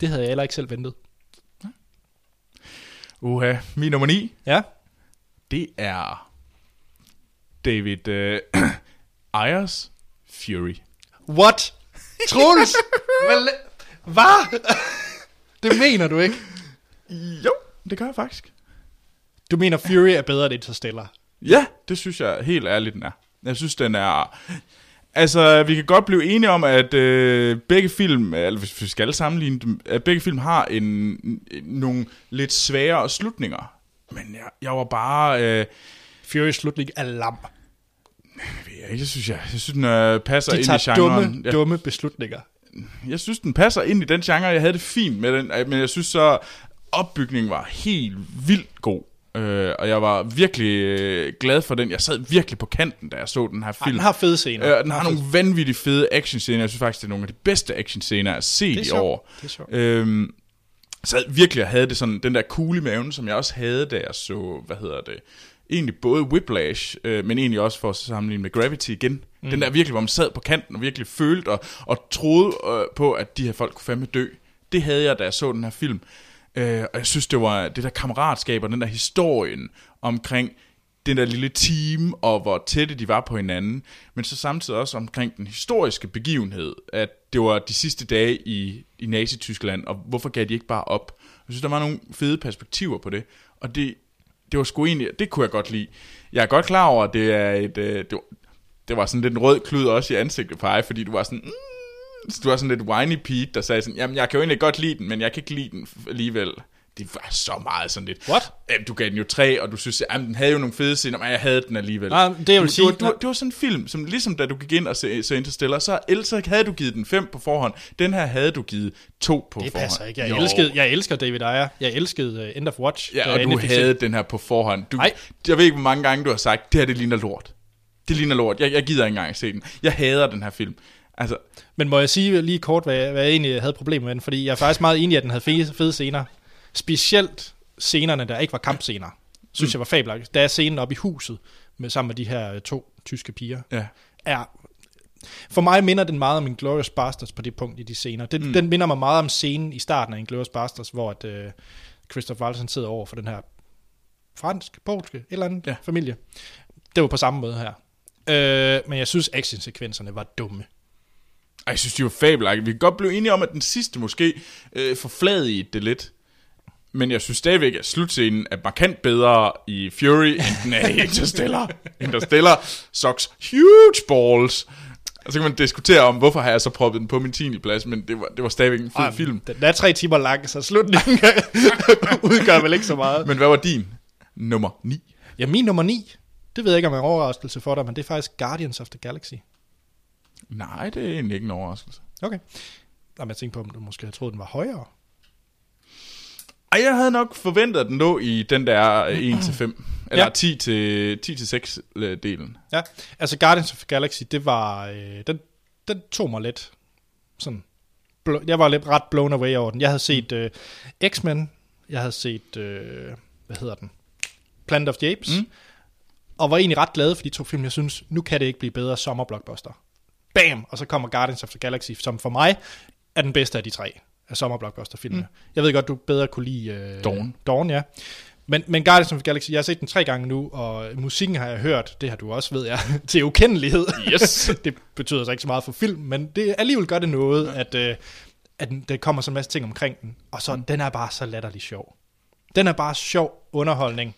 Det havde jeg heller ikke selv ventet. Uha, min nummer 9, Ja. det er David øh, *clears throat* Ayers Fury. What? Troels? *laughs* Hvad? *laughs* det mener du ikke? Jo, det gør jeg faktisk. Du mener Fury er bedre end Interstellar? Ja, det synes jeg helt ærligt, den er. Jeg synes, den er... Altså, vi kan godt blive enige om, at øh, begge film, eller hvis vi skal sammenligne dem, at begge film har en, en, nogle lidt sværere slutninger. Men jeg, jeg var bare... Øh, Fury slutning er lam. jeg, ikke, jeg synes, jeg, jeg synes, den øh, passer De ind i genren. dumme, dumme beslutninger. jeg synes, den passer ind i den genre. Jeg havde det fint med den, øh, men jeg synes så, opbygningen var helt vildt god. Øh, og jeg var virkelig øh, glad for den. Jeg sad virkelig på kanten, da jeg så den her Ej, film. den har fede scener. Øh, den har nogle vanvittigt fede actionscener. Jeg synes faktisk, det er nogle af de bedste actionscener, jeg har set i år. Det er sjovt. Så jeg virkelig havde det sådan, den der kugle i maven, som jeg også havde, da jeg så, hvad hedder det, egentlig både Whiplash, øh, men egentlig også for at sammenligne med Gravity igen. Mm. Den der virkelig, hvor man sad på kanten og virkelig følte og, og troede øh, på, at de her folk kunne fandme dø. Det havde jeg, da jeg så den her film. Øh, og jeg synes, det var det der kammeratskab og den der historien omkring den der lille team, og hvor tætte de var på hinanden, men så samtidig også omkring den historiske begivenhed, at det var de sidste dage i, i Nazi-Tyskland, og hvorfor gav de ikke bare op? Jeg synes, der var nogle fede perspektiver på det, og det, det var sgu egentlig, det kunne jeg godt lide. Jeg er godt klar over, at det er et, øh, det, var, det var sådan lidt en rød klud også i ansigtet på dig, fordi du var sådan, mm, du var sådan lidt whiny Pete, der sagde sådan, jamen jeg kan jo egentlig godt lide den, men jeg kan ikke lide den alligevel. Det var så meget sådan lidt. What? Jamen, du gav den jo tre, og du synes, at den havde jo nogle fede scener, men jeg havde den alligevel. Nej, det jeg vil du, sige- Du, du, det var sådan en film, som ligesom da du gik ind og så, så Interstellar, så så havde du givet den fem på forhånd. Den her havde du givet to på Det forhånd. passer ikke. Jeg, Jo. elskede, jeg elsker David Ayer. Jeg elskede uh, End of Watch. Ja, og du havde den her på forhånd. Du, Nej. Jeg ved ikke, hvor mange gange du har sagt, det her det ligner lort. Det ligner lort. Jeg, jeg gider ikke engang se den. Jeg hader den her film. Altså, Men må jeg sige lige kort, hvad jeg, hvad jeg egentlig havde problemer med den? Fordi jeg er faktisk meget enig i, at den havde fede, fede scener. Specielt scenerne, der ikke var kampscener, synes mm. jeg var fabelagtigt. Der er scenen oppe i huset, med, sammen med de her øh, to tyske piger, ja. er For mig minder den meget om Inglourious Basterds på det punkt i de scener. Den, mm. den minder mig meget om scenen i starten af Inglourious Basterds, hvor at, øh, Christoph Waltz sidder over for den her fransk, polske, et eller andet ja. familie. Det var på samme måde her. Øh, men jeg synes, actionsekvenserne var dumme. Ej, jeg synes, de var fabelagtige. Vi kan godt blive enige om, at den sidste måske øh, forfladigede det lidt. Men jeg synes stadigvæk, at slutscenen er markant bedre i Fury, end den er i *laughs* Interstellar. Interstellar sucks huge balls. Og så kan man diskutere om, hvorfor har jeg så proppet den på min 10. plads, men det var, det var stadigvæk en fed Ej, film. Den er tre timer lang, så slutningen *laughs* udgør vel ikke så meget. Men hvad var din? Nummer 9. Ja, min nummer 9, det ved jeg ikke, om er en overraskelse for dig, men det er faktisk Guardians of the Galaxy. Nej, det er egentlig ikke en overraskelse. Okay. Jamen, jeg tænkte på, om du måske havde troet, den var højere. Ej, jeg havde nok forventet, at den lå i den der 1-5. *clears throat* Eller Ja. 10 til 10 til 6 delen. Ja, altså Guardians of the Galaxy, det var, øh, den, den tog mig lidt sådan, blo- jeg var lidt ret blown away over den. Jeg havde set øh, X-Men, jeg havde set, øh, hvad hedder den, Planet of the Apes, Mm. mm. og var egentlig ret glad for de to film. Jeg synes, nu kan det ikke blive bedre sommerblockbuster. Bam! Og så kommer Guardians of the Galaxy, som for mig er den bedste af de tre af sommerblockbuster-filmene. Mm. Jeg ved godt, du bedre kunne lide øh, Dawn. Dawn, ja. Men, men Guardians of the Galaxy, jeg har set den tre gange nu, og musikken har jeg hørt, det har du også, ved jeg, *laughs* til ukendelighed. Yes. *laughs* det betyder så ikke så meget for film, men det alligevel gør det noget, at, øh, at der kommer så en masse ting omkring den. Og så, den er bare så latterlig sjov. Den er bare sjov underholdning.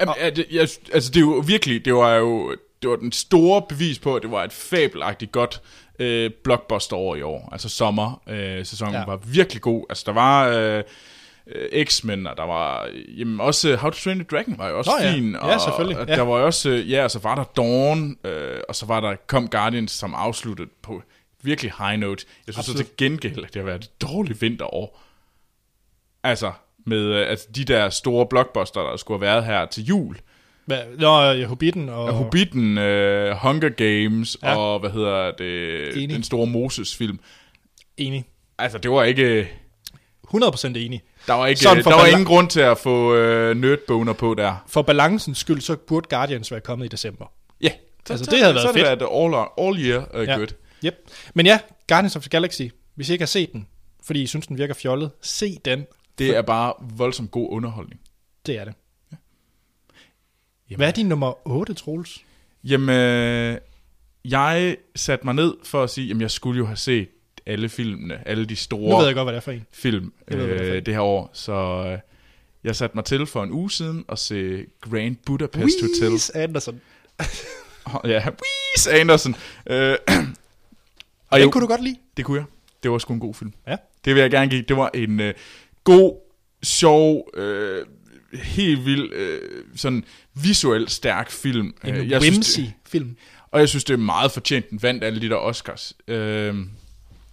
Jamen, er det, jeg, altså, det er jo virkelig, det var jo det var den store bevis på, at det var et fabelagtigt godt øh, blockbuster år i år. Altså sommer øh, sæsonen ja. Ja. var virkelig god. Altså der var øh, øh, X-Men, og der var jamen, også How to Train Your Dragon var jo også Nå ja. fin. Ja, og, selvfølgelig. Og Ja. der var også, øh, ja, og så var der Dawn, øh, og så var der kom Guardians, som afsluttede på virkelig high note. Jeg synes så Absolut. til gengæld, at det har været et dårligt vinterår. Altså, med øh, altså, de der store blockbuster, der skulle have været her til jul. Hvad, Nå, ja, Hobbiten og... Og Hobbiten, uh, Hunger Games ja. Ja. og hvad hedder det, Enig. den store Moses-film. Enig. Altså, det var ikke... 100% enig. Der var, ikke, der var ingen grund til at få uh, nerdboner på der. For balancens skyld, så burde Guardians være kommet i december. Ja, Altså, det havde været så fedt. det været all, all year uh, Ja. good. Yep. Men ja, Guardians of the Galaxy, hvis I ikke har set den, fordi I synes, den virker fjollet, se den. Det er bare voldsomt god underholdning. Det er det. Hvad er din nummer 8, Troels? Jamen, øh, jeg satte mig ned for at sige, jamen jeg skulle jo have set alle filmene, alle de store Nu ved jeg godt, hvad det er for en. film Jeg ved, hvad det for øh, en. det her år, så øh, jeg satte mig til for en uge siden at se Grand Budapest Hotel. Wes Anderson. *laughs* Ja, Wes Anderson. Øh, *clears throat* Og den jo, kunne du godt lide? det kunne jeg. Det var sgu en god film. Ja. Det vil jeg gerne give. Det var en øh, god, sjov, øh, helt vild, øh, sådan visuelt stærk film. En Øh, jeg whimsy synes, det, film. og jeg synes, det er meget fortjent. Den vandt alle de der Oscars. Øh,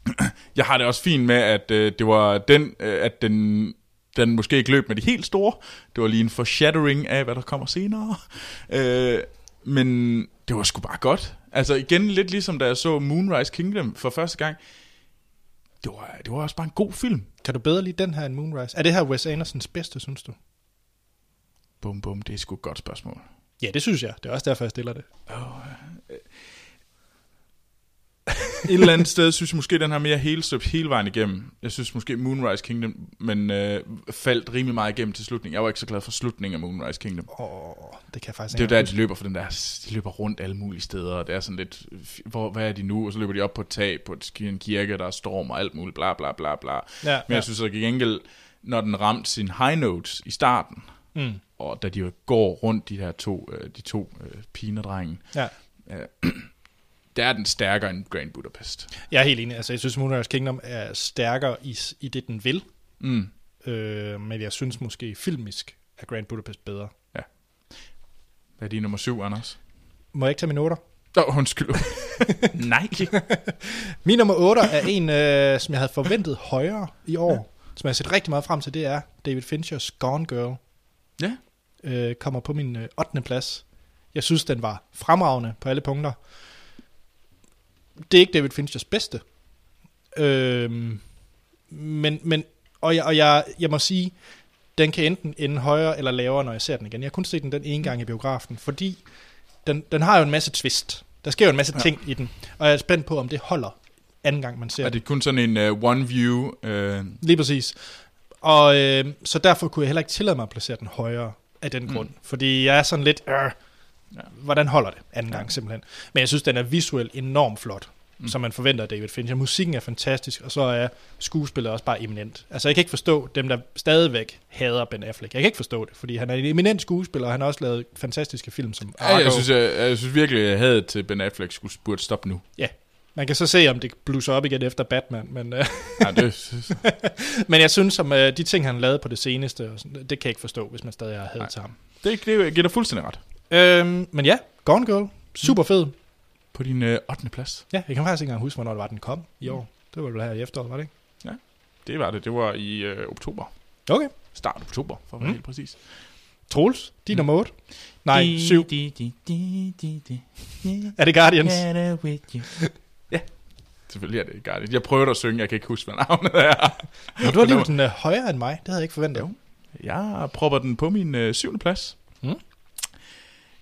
*clears throat* jeg har det også fint med, at øh, det var den, øh, at den, den måske ikke løb med de helt store. Det var lige en foreshadowing af, hvad der kommer senere. Øh, men det var sgu bare godt. Altså igen, lidt ligesom da jeg så Moonrise Kingdom for første gang. Det var, det var også bare en god film. Kan du bedre lide den her end Moonrise? Er det her Wes Andersons bedste, synes du? Bum, bum, det er sgu et godt spørgsmål. Ja, det synes jeg. Det er også derfor, jeg stiller det. *laughs* Et eller andet sted synes jeg måske, den har mere hele støbt hele vejen igennem. Jeg synes måske Moonrise Kingdom, men øh, faldt rimelig meget igennem til slutningen. Jeg var ikke så glad for slutningen af Moonrise Kingdom. Åh, det kan jeg faktisk Det er jo der, de løber for den der, de løber rundt alle mulige steder, og det er sådan lidt, hvor, hvad er de nu? Og så løber de op på et tag på et, en kirke, der er storm og alt muligt, bla bla bla bla. Ja, Men ja. jeg synes at gengæld, når den ramte sin high notes i starten, Mm. og da de jo går rundt, de her to, øh, de to øh, Ja. *clears throat* der er den stærkere end Grand Budapest. Jeg er helt enig. Altså, jeg synes, Moonrise Kingdom er stærkere i, i det, den vil. Mm. Øh, men jeg synes måske filmisk er Grand Budapest bedre. Hvad er din nummer syv, Anders? Må jeg ikke tage mine noter? Åh, oh, undskyld. *laughs* Nej. *laughs* Min nummer 8 er en, øh, som jeg havde forventet højere i år. Ja. Som jeg har set rigtig meget frem til, det er David Finchers Gone Girl. Ja. Øh, kommer på min øh, 8. plads. Jeg synes, den var fremragende på alle punkter. Det er ikke David Finchers bedste. Øh, men, men, og jeg, og jeg, jeg må sige, den kan enten ende højere eller lavere, når jeg ser den igen. Jeg har kun set den den ene gang i biografen, fordi den, den har jo en masse twist. Der sker jo en masse ja. ting i den, og jeg er spændt på, om det holder anden gang, man ser Er det. kun sådan en uh, one view? Uh, Lige præcis. Og øh, så derfor kunne jeg heller ikke tillade mig at placere den højere af den grund. Fordi jeg er sådan lidt, øh, Ja. hvordan holder det anden gang simpelthen. Men jeg synes, den er visuelt enormt flot, mm. som man forventer af David Fincher. Musikken er fantastisk, og så er skuespillet også bare eminent. Altså jeg kan ikke forstå dem, der stadigvæk hader Ben Affleck. Jeg kan ikke forstå det, fordi han er en eminent skuespiller, og han har også lavet fantastiske film som ja, jeg, Argo. synes, jeg, jeg synes virkelig, at jeg havde til Ben Affleck skulle burde stoppe nu. Ja, man kan så se, om det blusser op igen efter Batman, men, øh, Ja, det, *laughs* men jeg synes, om øh, de ting, han lavede på det seneste, det kan jeg ikke forstå, hvis man stadig har hadet til ham. det, det giver dig fuldstændig ret. Øhm, men ja, Gone Girl, super fed. På din øh, 8. plads. Ja, jeg kan faktisk ikke engang huske, hvornår det var, den kom i år. Det var vel her i efteråret, var det ikke? Det var det. Det var i øh, oktober. Okay. Start oktober, for at være Mm. helt præcis. Troels, din nummer 8. Nej, Di, 7. di, di, di, di, di, di. Er det Guardians? Better with you. Ja, selvfølgelig er det Guardians. Jeg prøvede at synge, jeg kan ikke huske, hvad navnet er. Nå, du har alligevel den uh, højere end mig. Det havde jeg ikke forventet. Jo. Jeg propper den på min øh, syvende plads. Mm.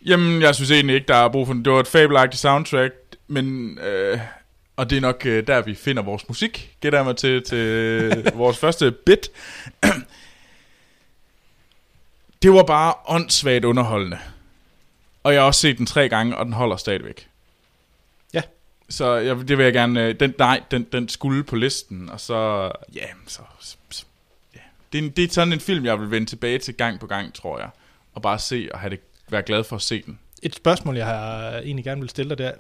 Jamen, jeg synes egentlig ikke, der er brug for den. Det var et fabelagtigt soundtrack, men... Øh, og det er nok øh, der, vi finder vores musik. Gætter jeg mig til, til vores første bit. det var bare åndssvagt underholdende. Og jeg har også set den tre gange, og den holder stadigvæk. Så jeg, det vil jeg gerne... øh, Den, nej, den, den skulle på listen, og så... Ja, så... så ja. Det, er, det er sådan en film, jeg vil vende tilbage til gang på gang, tror jeg. Og bare se og have det, være glad for at se den. Et spørgsmål, jeg har egentlig gerne vil stille dig der.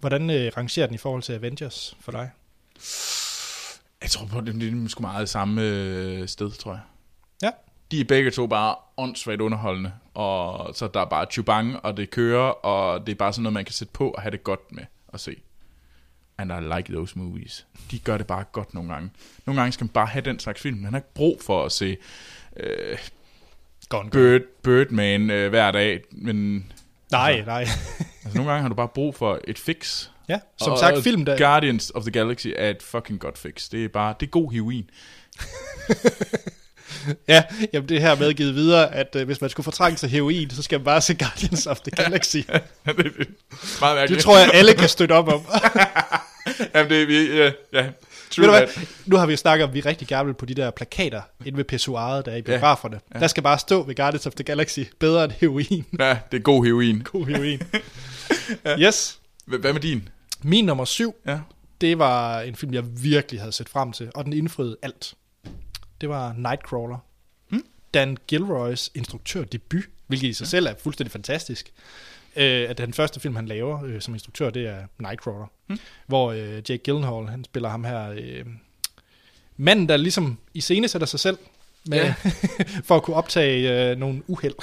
Hvordan øh, rangerer den i forhold til Avengers for dig? Jeg tror på, det det er sgu meget samme øh, sted, tror jeg. Ja. De er begge to bare åndssvagt underholdende, og så der er bare chubang, og det kører, og det er bare sådan noget, man kan sætte på og have det godt med at se. And I like those movies. De gør det bare godt nogle gange. Nogle gange skal man bare have den slags film. Man har ikke brug for at se øh, Gone Bird, Birdman øh, hver dag, men Nej, nej. *laughs* altså, nogle gange har du bare brug for et fix. Ja, som Og- sagt, film der... Guardians of the Galaxy er et fucking godt fix. Det er bare, det er god heroin. *laughs* Ja, jamen det her er medgivet videre, at øh, hvis man skulle fortrænge sig heroin, så skal man bare se Guardians of the *laughs* Galaxy. det er meget Det mærkeligt. tror jeg, alle kan støtte op om. Jamen, det er vi, ja, ja. Ved du hvad? Nu har vi jo snakket om, at vi rigtig gerne vil på de der plakater inde ved pissoiret, der er i biograferne. Ja. Der skal bare stå ved Guardians of the Galaxy, bedre end heroin. *laughs* Ja, det er god heroin. God heroin. *laughs* Yes. H- Hvad med din? Min nummer syv, Ja. det var en film, jeg virkelig havde set frem til, og den indfriede alt. Det var Nightcrawler. Hmm? Dan Gilroys instruktørdebut, hvilket i sig selv er fuldstændig fantastisk. Øh, at den første film, han laver øh, som instruktør, det er Nightcrawler. Hmm. Hvor øh, Jake Gyllenhaal, han spiller ham her... Øh, manden, der ligesom i scene sætter sig selv med, Ja. *laughs* for at kunne optage øh, nogle uheld.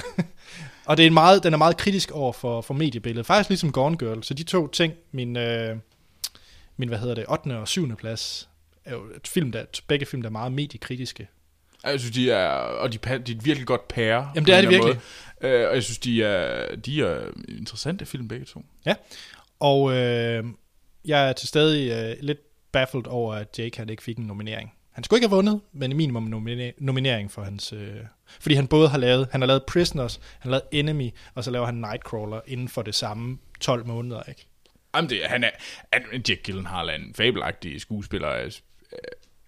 *laughs* og det er en meget, den er meget kritisk over for, for mediebilledet. Faktisk ligesom Gone Girl. Så de to ting, min, øh, min hvad hedder det, 8. og 7. plads, er jo et film, der, begge film, der er meget mediekritiske. Jeg synes, de er, og de, de er virkelig godt pære. Jamen, det er de virkelig. Øh, og jeg synes, de er, de er interessante film begge to. Og øh, jeg er til stadig øh, lidt baffled over, at Jake han ikke fik en nominering. Han skulle ikke have vundet, men en minimum nomine- nominering for hans... Øh, fordi han både har lavet, han har lavet Prisoners, han har lavet Enemy, og så laver han Nightcrawler inden for det samme 12 måneder, ikke? Jamen, det, han er, han, Jack Gyllenhaal er en fabelagtig skuespiller.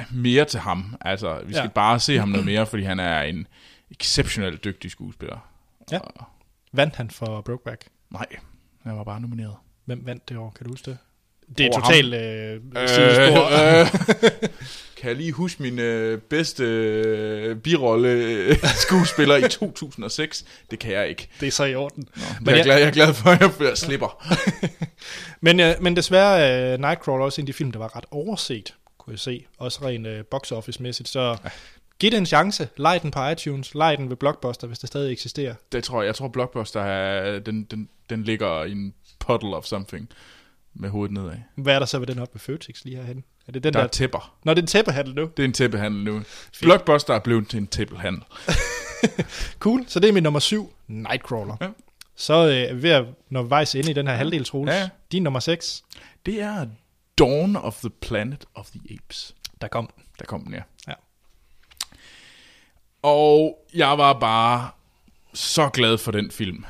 Øh, Mere til ham. Altså, vi skal Ja. bare se ham noget mere, fordi han er en exceptionelt dygtig skuespiller. Ja. Og, Vandt han for Brokeback? nej, han var bare nomineret. Hvem vandt det år? Kan du huske det? Det er totalt øh, sidespor. Øh, øh, *laughs* kan jeg lige huske min øh, bedste øh, birolle øh, skuespiller i *laughs* 2006? Det kan jeg ikke. det er så i orden. Nå, Men jeg, er glad, jeg er glad for, at jeg, jeg slipper. *laughs* Men, øh, men desværre, øh, Nightcrawler er også en af de film, der var ret overset, kunne jeg se. Også rent øh, box office-mæssigt. Så giv det en chance. Lej den på iTunes. Lej den ved Blockbuster, hvis det stadig eksisterer. Det tror jeg. Jeg tror, Blockbuster er, den, den, den ligger i en puddle of something med hovedet nedad. Hvad er der så ved den op ved Føtex lige herhen? Er det den Der der? er tæpper. Nå, det er en tæppehandel nu. Det er en tæppehandel nu. Blockbuster er blevet til en tæppehandel. *laughs* Cool. Så det er min nummer syv, Nightcrawler. Ja. Så øh, er vi ved at nå vejs ind i den her halvdel, Troels. Ja. Din nummer 6, Det er Dawn of the Planet of the Apes. der kom. Der kom den, ja. Ja. Og jeg var bare så glad for den film.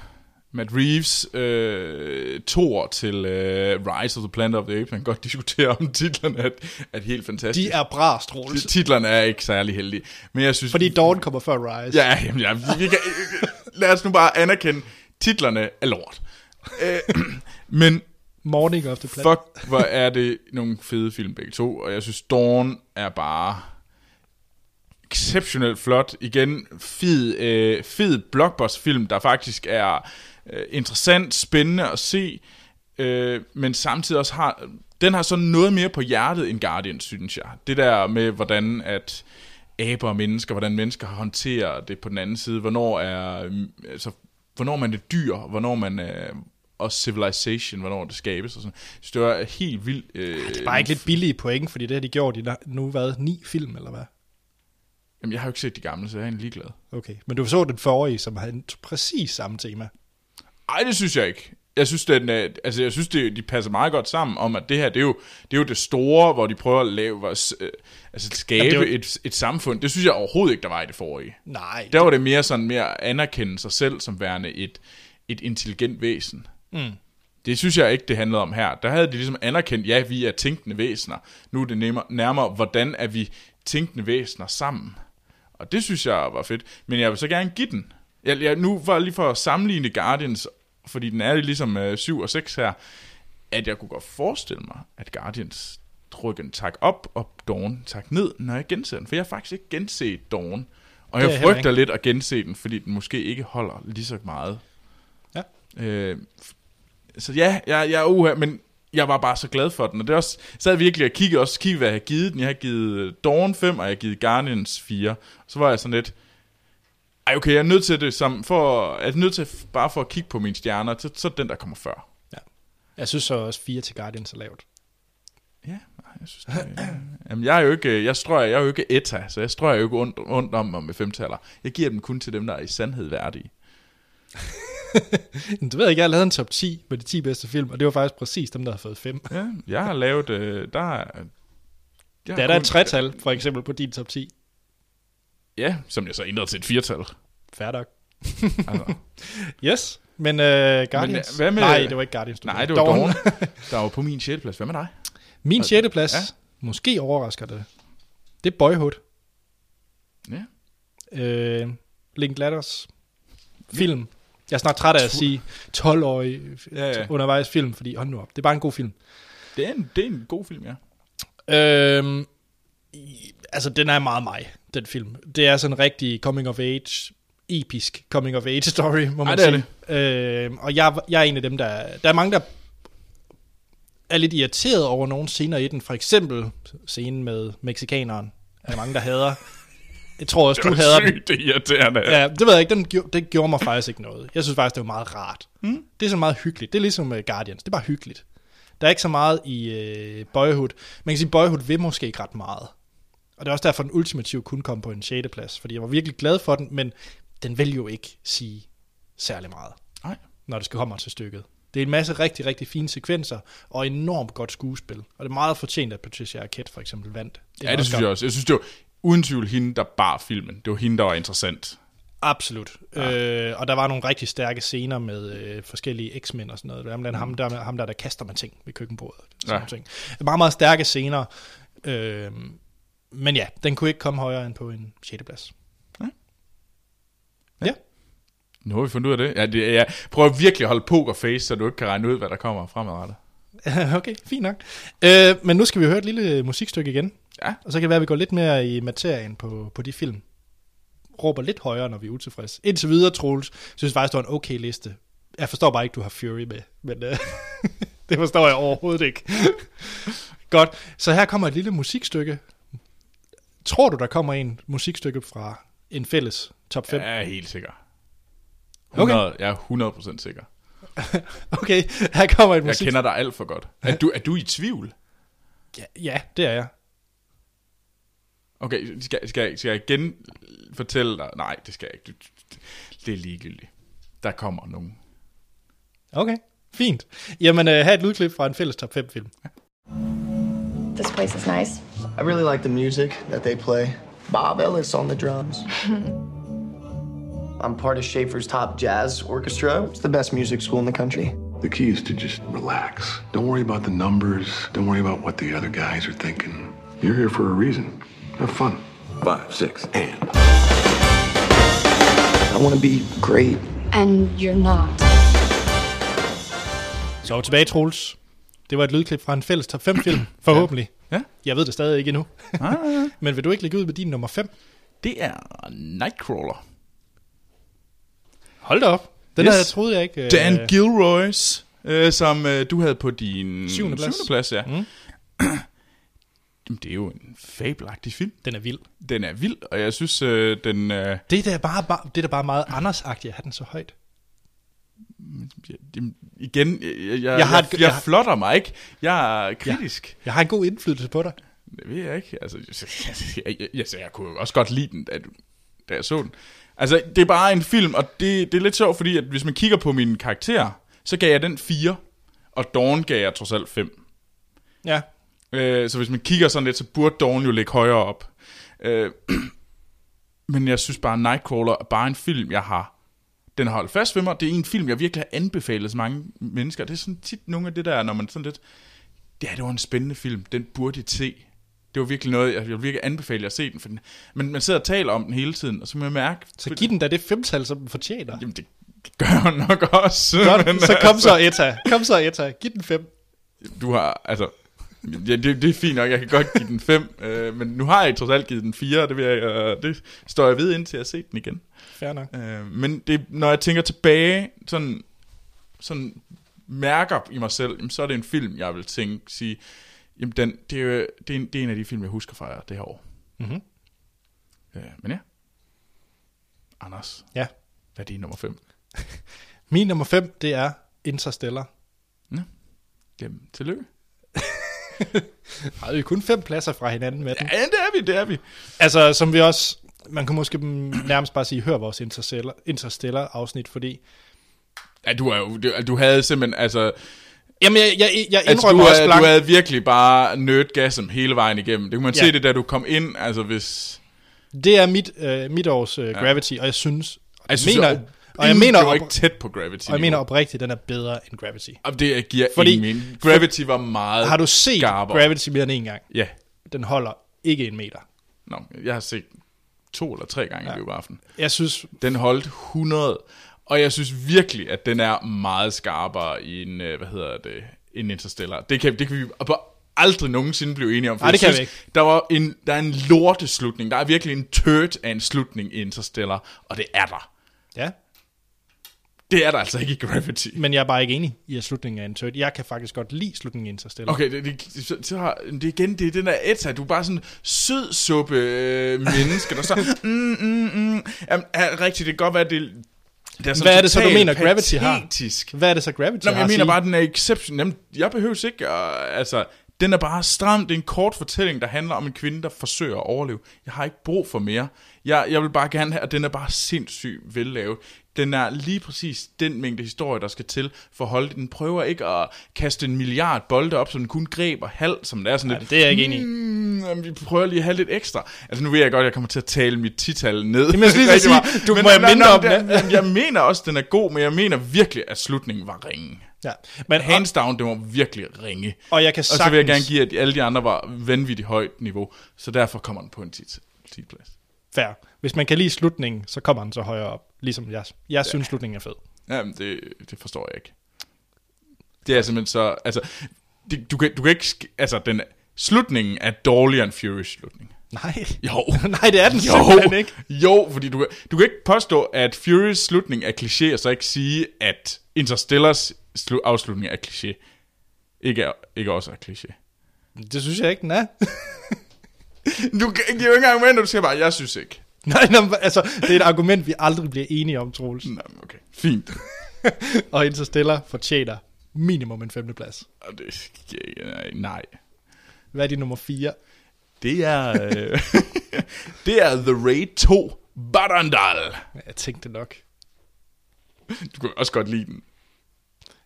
Matt Reeves øh, tor til øh, Rise of the Planet of the Apes. Man kan godt diskutere om titlerne er, er helt fantastisk. De er bra, Stråls. Titlerne er ikke særlig heldige. Men jeg synes... Fordi Dawn kommer før Rise. Ja, jamen, ja vi kan, lad os nu bare anerkende, titlerne er lort. Øh, *clears throat* men Morning of the Planet. fuck, hvor er det nogle fede film begge to. Og jeg synes, Dawn er bare exceptionelt flot. Igen, fed, øh, fed blockbuster-film, der faktisk er øh, interessant, spændende at se, øh, men samtidig også har... Den har sådan noget mere på hjertet end Guardian, synes jeg. Det der med, hvordan at aber og mennesker, hvordan mennesker håndterer det på den anden side, hvornår er... Altså, hvornår man er dyr, hvornår man øh, og civilization, hvornår det skabes og sådan. Så det var helt vildt. Øh, Det er bare ikke lidt billige point, fordi det har de gjort i nu, hvad, ni film, eller hvad? Jamen, jeg har jo ikke set de gamle, så jeg er egentlig ligeglad. Okay, men du så den forrige, som havde præcis samme tema. Ej, det synes jeg ikke. Jeg synes, den, er- altså, jeg synes det, de passer meget godt sammen om, at det her, det er jo det, er jo det store, hvor de prøver at lave, øh, altså skabe Jamen, jo- et, et samfund. Det synes jeg overhovedet ikke, der var i det forrige. Nej, Der var det mere sådan mere at anerkende sig selv som værende et, et intelligent væsen. Mm. Det synes jeg ikke, det handlede om her. Der havde de ligesom anerkendt, ja, vi er tænkende væsener. Nu er det nærmere, nærmere hvordan er vi tænkende væsener sammen. Og det synes jeg var fedt. Men jeg vil så gerne give den. Jeg, jeg, nu var lige for at sammenligne Guardians, fordi den er ligesom øh, 7 og 6 her, at jeg kunne godt forestille mig, at Guardians trykker en tak op, og Dawn tak ned, når jeg genser den. For jeg har faktisk ikke genset Dawn. Og jeg frygter lidt at gense den, fordi den måske ikke holder lige så meget. Ja. Øh, så ja, jeg, jeg er uha, men jeg var bare så glad for den. Og det er også, så havde jeg virkelig at kigge, også kigge, hvad jeg har givet den. Jeg har givet Dawn 5, og jeg har givet Guardians 4. Så var jeg sådan lidt, ej okay, jeg er nødt til det, som, for, jeg er nødt til bare for at kigge på mine stjerner, så, så den, der kommer før. jeg synes så også fire til Guardians er lavt. Ja, jeg synes det, er- *clears throat* Jamen, jeg er jo ikke, jeg strøger, jeg er jo ikke ETA, så jeg strøger jo ikke ondt, ondt om mig med femtaller. Jeg giver dem kun til dem, der er i sandhed værdige. *laughs* *laughs* Du ved ikke, jeg har lavet en top 10 med de 10 bedste film, og det var faktisk præcis dem, der har fået 5. Ja, jeg har lavet, øh, der er... Der er har der kun- et tretal, for eksempel, på din top 10. Ja, som jeg så ændrede til et firtal. Nok. *laughs* Altså. Yes, men uh, Guardians... Men, øh, hvad med- Nej, det var ikke Guardians. du Nej, det var Dawn. Dawn, *laughs* der var på min 6. plads. Hvad med dig? Min 6. plads, Ja. måske overrasker det. Det er Boyhood. Ja. Uh, Link Ladders film. Jeg er snart træt af at sige 12-årig Ja, ja. undervejs film, fordi hold nu op, det er bare en god film. Det er en, det er en god film, ja. Øhm, altså, den er meget mig, den film. Det er sådan en rigtig coming of age, episk coming of age story, må man det er sige. Øhm, og jeg, jeg er en af dem, der... Der er mange, der er lidt irriteret over nogle scener i den. For eksempel scenen med mexikaneren. Er der mange, der hader. Jeg tror også, du Det den. sygt det er irriterende. Ja, det ved jeg ikke, den, gjorde- det gjorde mig faktisk ikke noget. Jeg synes faktisk, det var meget rart. Mm. Det er så meget hyggeligt. Det er ligesom uh, Guardians, det er bare hyggeligt. Der er ikke så meget i uh, Boyhood. Man kan sige, Boyhood vil måske ikke ret meget. Og det er også derfor, den ultimativt kunne komme på en 6. plads. Fordi jeg var virkelig glad for den, men den vil jo ikke sige særlig meget, Nej. når det skal komme til stykket. Det er en masse rigtig, rigtig fine sekvenser, og enormt godt skuespil. Og det er meget fortjent, at Patricia Arquette for eksempel vandt. Ja, det synes jeg også. Jeg synes, det var uden tvivl hende, der bar filmen. Det var hende, der var interessant. Absolut. Ja. Øh, og der var nogle rigtig stærke scener med øh, forskellige X-Men og sådan noget. Blandt andet ham, der, ham der, der kaster med ting ved køkkenbordet. Sådan Ja. ja. ting. Meget, meget stærke scener. Øh, men ja, den kunne ikke komme højere end på en 6. plads. Ja. Nu har vi fundet ud af det. Ja, det prøver virkelig at holde pokerface, så du ikke kan regne ud, hvad der kommer fremadrettet. *laughs* okay, fint nok. Øh, men nu skal vi høre et lille musikstykke igen. Ja. Og så kan det være, at vi går lidt mere i materien på, på de film. Råber lidt højere, når vi er utilfredse. Indtil videre, Troels, synes faktisk, det var en okay liste. Jeg forstår bare ikke, du har Fury med. Men øh, *laughs* det forstår jeg overhovedet ikke. *laughs* Godt, så her kommer et lille musikstykke. Tror du, der kommer en musikstykke fra en fælles top 5? Jeg er helt sikker. 100, okay. Jeg er 100% sikker. *laughs* Okay, her kommer et Jeg musik... kender dig alt for godt. Er du, er du i tvivl? Ja, ja, det er jeg. Okay, skal, skal, skal jeg igen fortælle dig? Nej, det skal jeg ikke. Det er ligegyldigt. Der kommer nogen. Okay, fint. Jamen, øh, have et lydklip fra en fælles top 5 film. This place is nice. I really like the music that they play. Bob Ellis on the drums. *laughs* I'm part of Schaefer's top jazz orchestra. It's the best music school in the country. The key is to just relax. Don't worry about the numbers. Don't worry about what the other guys are thinking. You're here for a reason. Have fun. Five, six, and. I want to be great. And you're not. Så er vi tilbage, Troels. Det var et lydklip fra en fælles top 5 film, *clears throat* forhåbentlig. Ja. Jeg ved det stadig ikke endnu. Ah, *laughs* Men vil du ikke lægge ud med din nummer 5? det er Nightcrawler. Hold da op. Den Yes. havde troede jeg ikke. øh, Dan Gilroys, øh, som øh, du havde på din Syvende plads. syvende plads ja. Mm. *clears throat* Jamen, det er jo en fabelagtig film. Den er vild. Den er vild, og jeg synes, øh, den... Øh, Det er da bare, bare, det er da bare meget Anders-agtigt at have den så højt. jamen, igen, jeg, jeg, jeg, Jeg har jeg, jeg, jeg jeg flotter mig ikke. Jeg er kritisk. Jeg har en god indflydelse på dig. Det ved jeg ikke. Altså, jeg, jeg, jeg, jeg kunne jo også godt lide den, da, du, da jeg så den. Altså, det er bare en film, og det, det er lidt sjovt, fordi at hvis man kigger på mine karakterer, så gav jeg den 4, og Dawn gav jeg trods alt 5. Ja. Øh, så hvis man kigger sådan lidt, så burde Dawn jo ligge højere op. Øh, *clears throat* men jeg synes bare, Nightcrawler er bare en film, jeg har... Den har holdt fast ved mig. Det er en film, jeg virkelig har anbefalet så mange mennesker. Det er sådan tit nogle af det der, når man sådan lidt... Ja, det var en spændende film. Den burde I se. Det var virkelig noget, jeg vil virkelig anbefale jer at se den. For den men man sidder og taler om den hele tiden, og så må jeg mærke... Så giv den da det femtal, som den fortjener. Jamen, det gør jeg nok også. Godt, men, så kom altså- så Etta. Kom så Etta. Giv den fem. Du har, altså... Ja, det, det er fint nok, jeg kan godt give den 5, øh, men nu har jeg trods alt givet den 4, det, vil jeg, øh, det står jeg ved indtil jeg har set den igen. Fair nok. Øh, men det, når jeg tænker tilbage, sådan, sådan mærker i mig selv, jamen, så er det en film, jeg vil tænke, sige, jamen den, det, er, jo- det, er en, det er en af de film, jeg husker fra det her år. Mhm. Øh, men ja. Anders, Ja. hvad er din nummer 5? *laughs* Min nummer 5, det er Interstellar. Jamen, tillykke. *laughs* Har vi kun fem pladser fra hinanden med den. Ja, det er vi, det er vi. Altså, som vi også... Man kan måske nærmest bare sige, hør vores Interstellar, Interstellar afsnit, fordi... Ja, du, er jo, du, du havde simpelthen, altså, Jamen, jeg, jeg, jeg Altså, indrømmer du, også havde, blank. du havde virkelig bare nødgasm hele vejen igennem. Det kunne man Ja. se det, da du kom ind, altså hvis... Det er mit, øh, mit års øh, Gravity, og jeg synes... Og jeg, synes, mener, jo, og jeg mener, det var ikke tæt på Gravity. og jeg mener oprigtigt, den er bedre end Gravity. Og det giver Fordi- Fordi, ingen mening. Gravity var meget Har du set skarpere. Gravity mere end en gang? Ja. Den holder ikke en meter. Nå, jeg har set to eller tre gange ja. i biografen. Jeg synes, Den holdt 100, og jeg synes virkelig, at den er meget skarpere i en, øh, hvad hedder det, en Interstellar. Det kan, det kan vi bare aldrig nogensinde blive enige om. for Nej, det kan vi Der, var en, der er en lorteslutning. Der er virkelig en turd af en slutning i Interstellar, og det er der. ja, Det er der altså ikke i Gravity. men jeg er bare ikke enig i, at slutningen er en tørt. Jeg kan faktisk godt lide slutningen i Interstellar. Okay, det, det, så, så har, det igen, det er den der Etta, du er bare sådan sød suppe øh, menneske, der så, *laughs* mm, mm, mm. Jamen, er, rigtigt, det kan godt være, det, det er sådan Hvad er det så, du mener, Gravity har? patetisk. Hvad er det så Gravity Nå, men har jeg mener bare, at den er exception. Jamen, jeg behøver ikke, uh, altså, den er bare stram. Det er en kort fortælling, der handler om en kvinde, der forsøger at overleve. Jeg har ikke brug for mere. Jeg, jeg vil bare gerne have, at den er bare sindssygt vellavet. Den er lige præcis den mængde historie, der skal til for at holde den. prøver ikke at kaste en milliard bolde op, så den kun græber halv, som det er sådan Nej, lidt. det er jeg ikke enig i. Mm, vi prøver lige at have lidt ekstra. Altså nu ved jeg godt, at jeg kommer til at tale mit tital ned. Jamen, jeg skulle *laughs* lige sige, du Men- må nej, mindre om det. Jeg mener også, at den er god, men jeg mener virkelig, at slutningen var ringe. Ja. Men, Hands down, det var virkelig ringe. og jeg kan Og så vil jeg gerne sagtens- give, at alle de andre var vanvittigt højt niveau, så derfor kommer den på en 10. 10. plads. Fair. Hvis man kan lide slutningen, så kommer den så højere op. Ligesom jeg. Jeg synes, slutningen er fed. Jamen, det, det forstår jeg ikke. Det er simpelthen så, altså, det, du, kan, du kan ikke, altså, den, slutningen er dårligere end Furious slutning. Nej. Jo. *laughs* Nej, det er den Jo, simpelthen ikke. jo, fordi du, du kan ikke påstå, at Furious slutning er kliché, og så ikke sige, at Interstellars slu- afslutning er kliché. Ikke, er, ikke også er kliché. Det synes jeg ikke, den er. *laughs* Du ikke jo ikke når du siger bare, jeg synes ikke. Nej, nej, altså, det er et argument, vi aldrig bliver enige om, Troels. Men okay, fint. *laughs* Og Interstellar fortjener minimum en femteplads. Og det, nej, nej. Hvad er din nummer 4? Det er, øh, *laughs* det er The Raid 2 Barandal. Jeg tænkte nok. Du kan også godt lide den.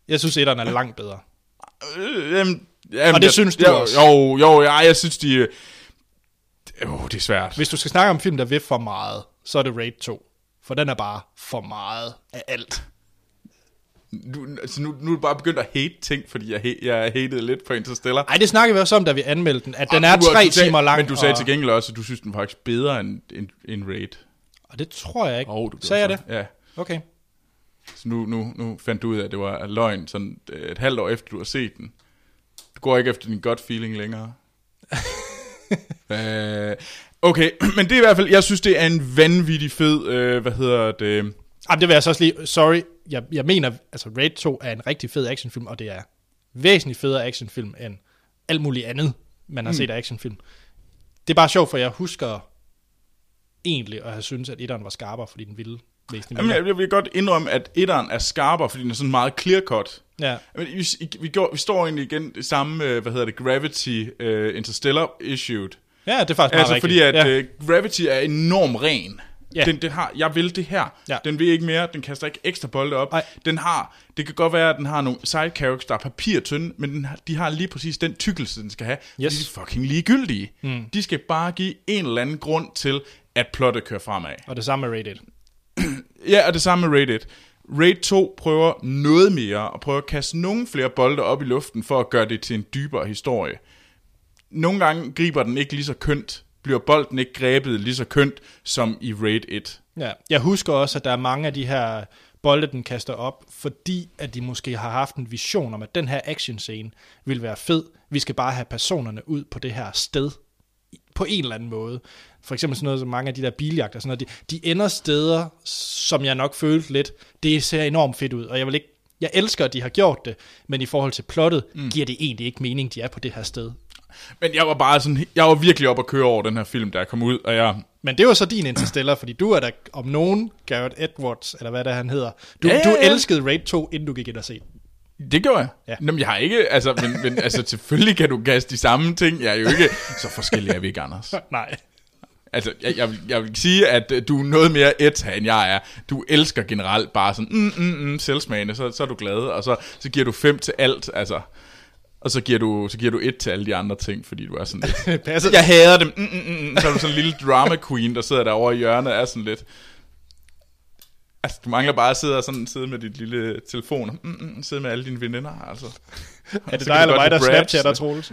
Jeg synes, etteren er langt bedre. Øh, jamen, jamen, Og det jeg- synes du jo, også? Jo, jo, ja, jeg synes, de... Jo, det er svært. Hvis du skal snakke om film, der vil for meget, så er det Raid 2. For den er bare for meget af alt. Du, altså nu, nu er du bare begyndt at hate ting, fordi jeg, jeg hatede lidt på Interstellar. Ej, det snakkede vi også om, da vi anmeldte den, at den er tre sagde, timer lang. Men du sagde og, til gengæld også, at du synes, den er faktisk bedre end, end, end Raid. Og det tror jeg ikke. Oh, du Sagde jeg så. det? Ja. Okay. Så nu, nu, nu fandt du ud af, at det var løgn sådan øh, et halvt år efter, du har set den. Du går ikke efter din gut feeling længere. *laughs* *laughs* øh, okay, *clears throat* men det er i hvert fald, jeg synes, det er en vanvittig fed, øh, hvad hedder det, Jamen, det vil jeg så også lige... Sorry, jeg, jeg mener, altså Raid 2 er en rigtig fed actionfilm, og det er væsentligt federe actionfilm end alt muligt andet, man har mm. set af actionfilm. Det er bare sjovt, for jeg husker egentlig at have syntes, at etteren var skarpere, fordi den ville væsentligt Jamen, jeg, jeg vil godt indrømme, at etteren er skarpere, fordi den er sådan meget clear-cut. Ja. Men vi, vi, går, vi står egentlig igen i samme, øh, hvad hedder det, Gravity uh, Interstellar issued. ja, det er faktisk meget Altså rigtigt. fordi, at ja. uh, Gravity er enormt ren. Ja. Den, den har, jeg vil det her. Ja. Den vil ikke mere, den kaster ikke ekstra bolde op. Ej. Den har, det kan godt være, at den har nogle side characters, der er papirtynde, men den de har lige præcis den tykkelse, den skal have. Yes. De er fucking ligegyldige. Mm. De skal bare give en eller anden grund til, at plottet kører fremad. Og det samme med 1. Ja, og det samme med Raid 1. Raid 2 prøver noget mere, og prøver at kaste nogle flere bolde op i luften, for at gøre det til en dybere historie. Nogle gange griber den ikke lige så kønt, bliver bolden ikke grebet lige så kønt, som i Raid 1. Ja. Jeg husker også, at der er mange af de her bolde, den kaster op, fordi at de måske har haft en vision om, at den her actionscene vil være fed. Vi skal bare have personerne ud på det her sted på en eller anden måde. For eksempel sådan noget som mange af de der biljagter, sådan noget, de, de ender steder, som jeg nok følte lidt, det ser enormt fedt ud, og jeg vil ikke jeg elsker, at de har gjort det, men i forhold til plottet, mm. giver det egentlig ikke mening, de er på det her sted. Men jeg var bare sådan, jeg var virkelig op at køre over den her film, der kom ud, og jeg, Men det var så din Interstellar, fordi du er da om nogen Garrett Edwards, eller hvad det er, han hedder. Du, Ja, ja, ja, du elskede Raid 2, inden du gik ind og se den. Det gjorde jeg. Ja. Jamen, jeg har ikke, altså, men, men altså, selvfølgelig kan du kaste de samme ting, jeg er jo ikke, så forskellig er vi ikke, Anders. *laughs* Nej. Altså, jeg, jeg, vil- jeg vil sige, at øh, du er noget mere eta, end jeg er. Du elsker generelt bare sådan, mm, mm, mm, selvsmagende, så, så er du glad, og så, så giver du fem til alt, altså. Og så giver, du, så giver du et til alle de andre ting, fordi du er sådan lidt... *laughs* Passer. jeg hader dem, mm, mm, mm, så er du sådan en lille drama queen, der sidder derovre i hjørnet, og er sådan lidt... Altså, du mangler bare at sidde, og sådan, sidde med dit lille telefon, mm, mm, sidde med alle dine veninder, altså. *laughs* Er det dig eller mig, der Snapchatter, Troels?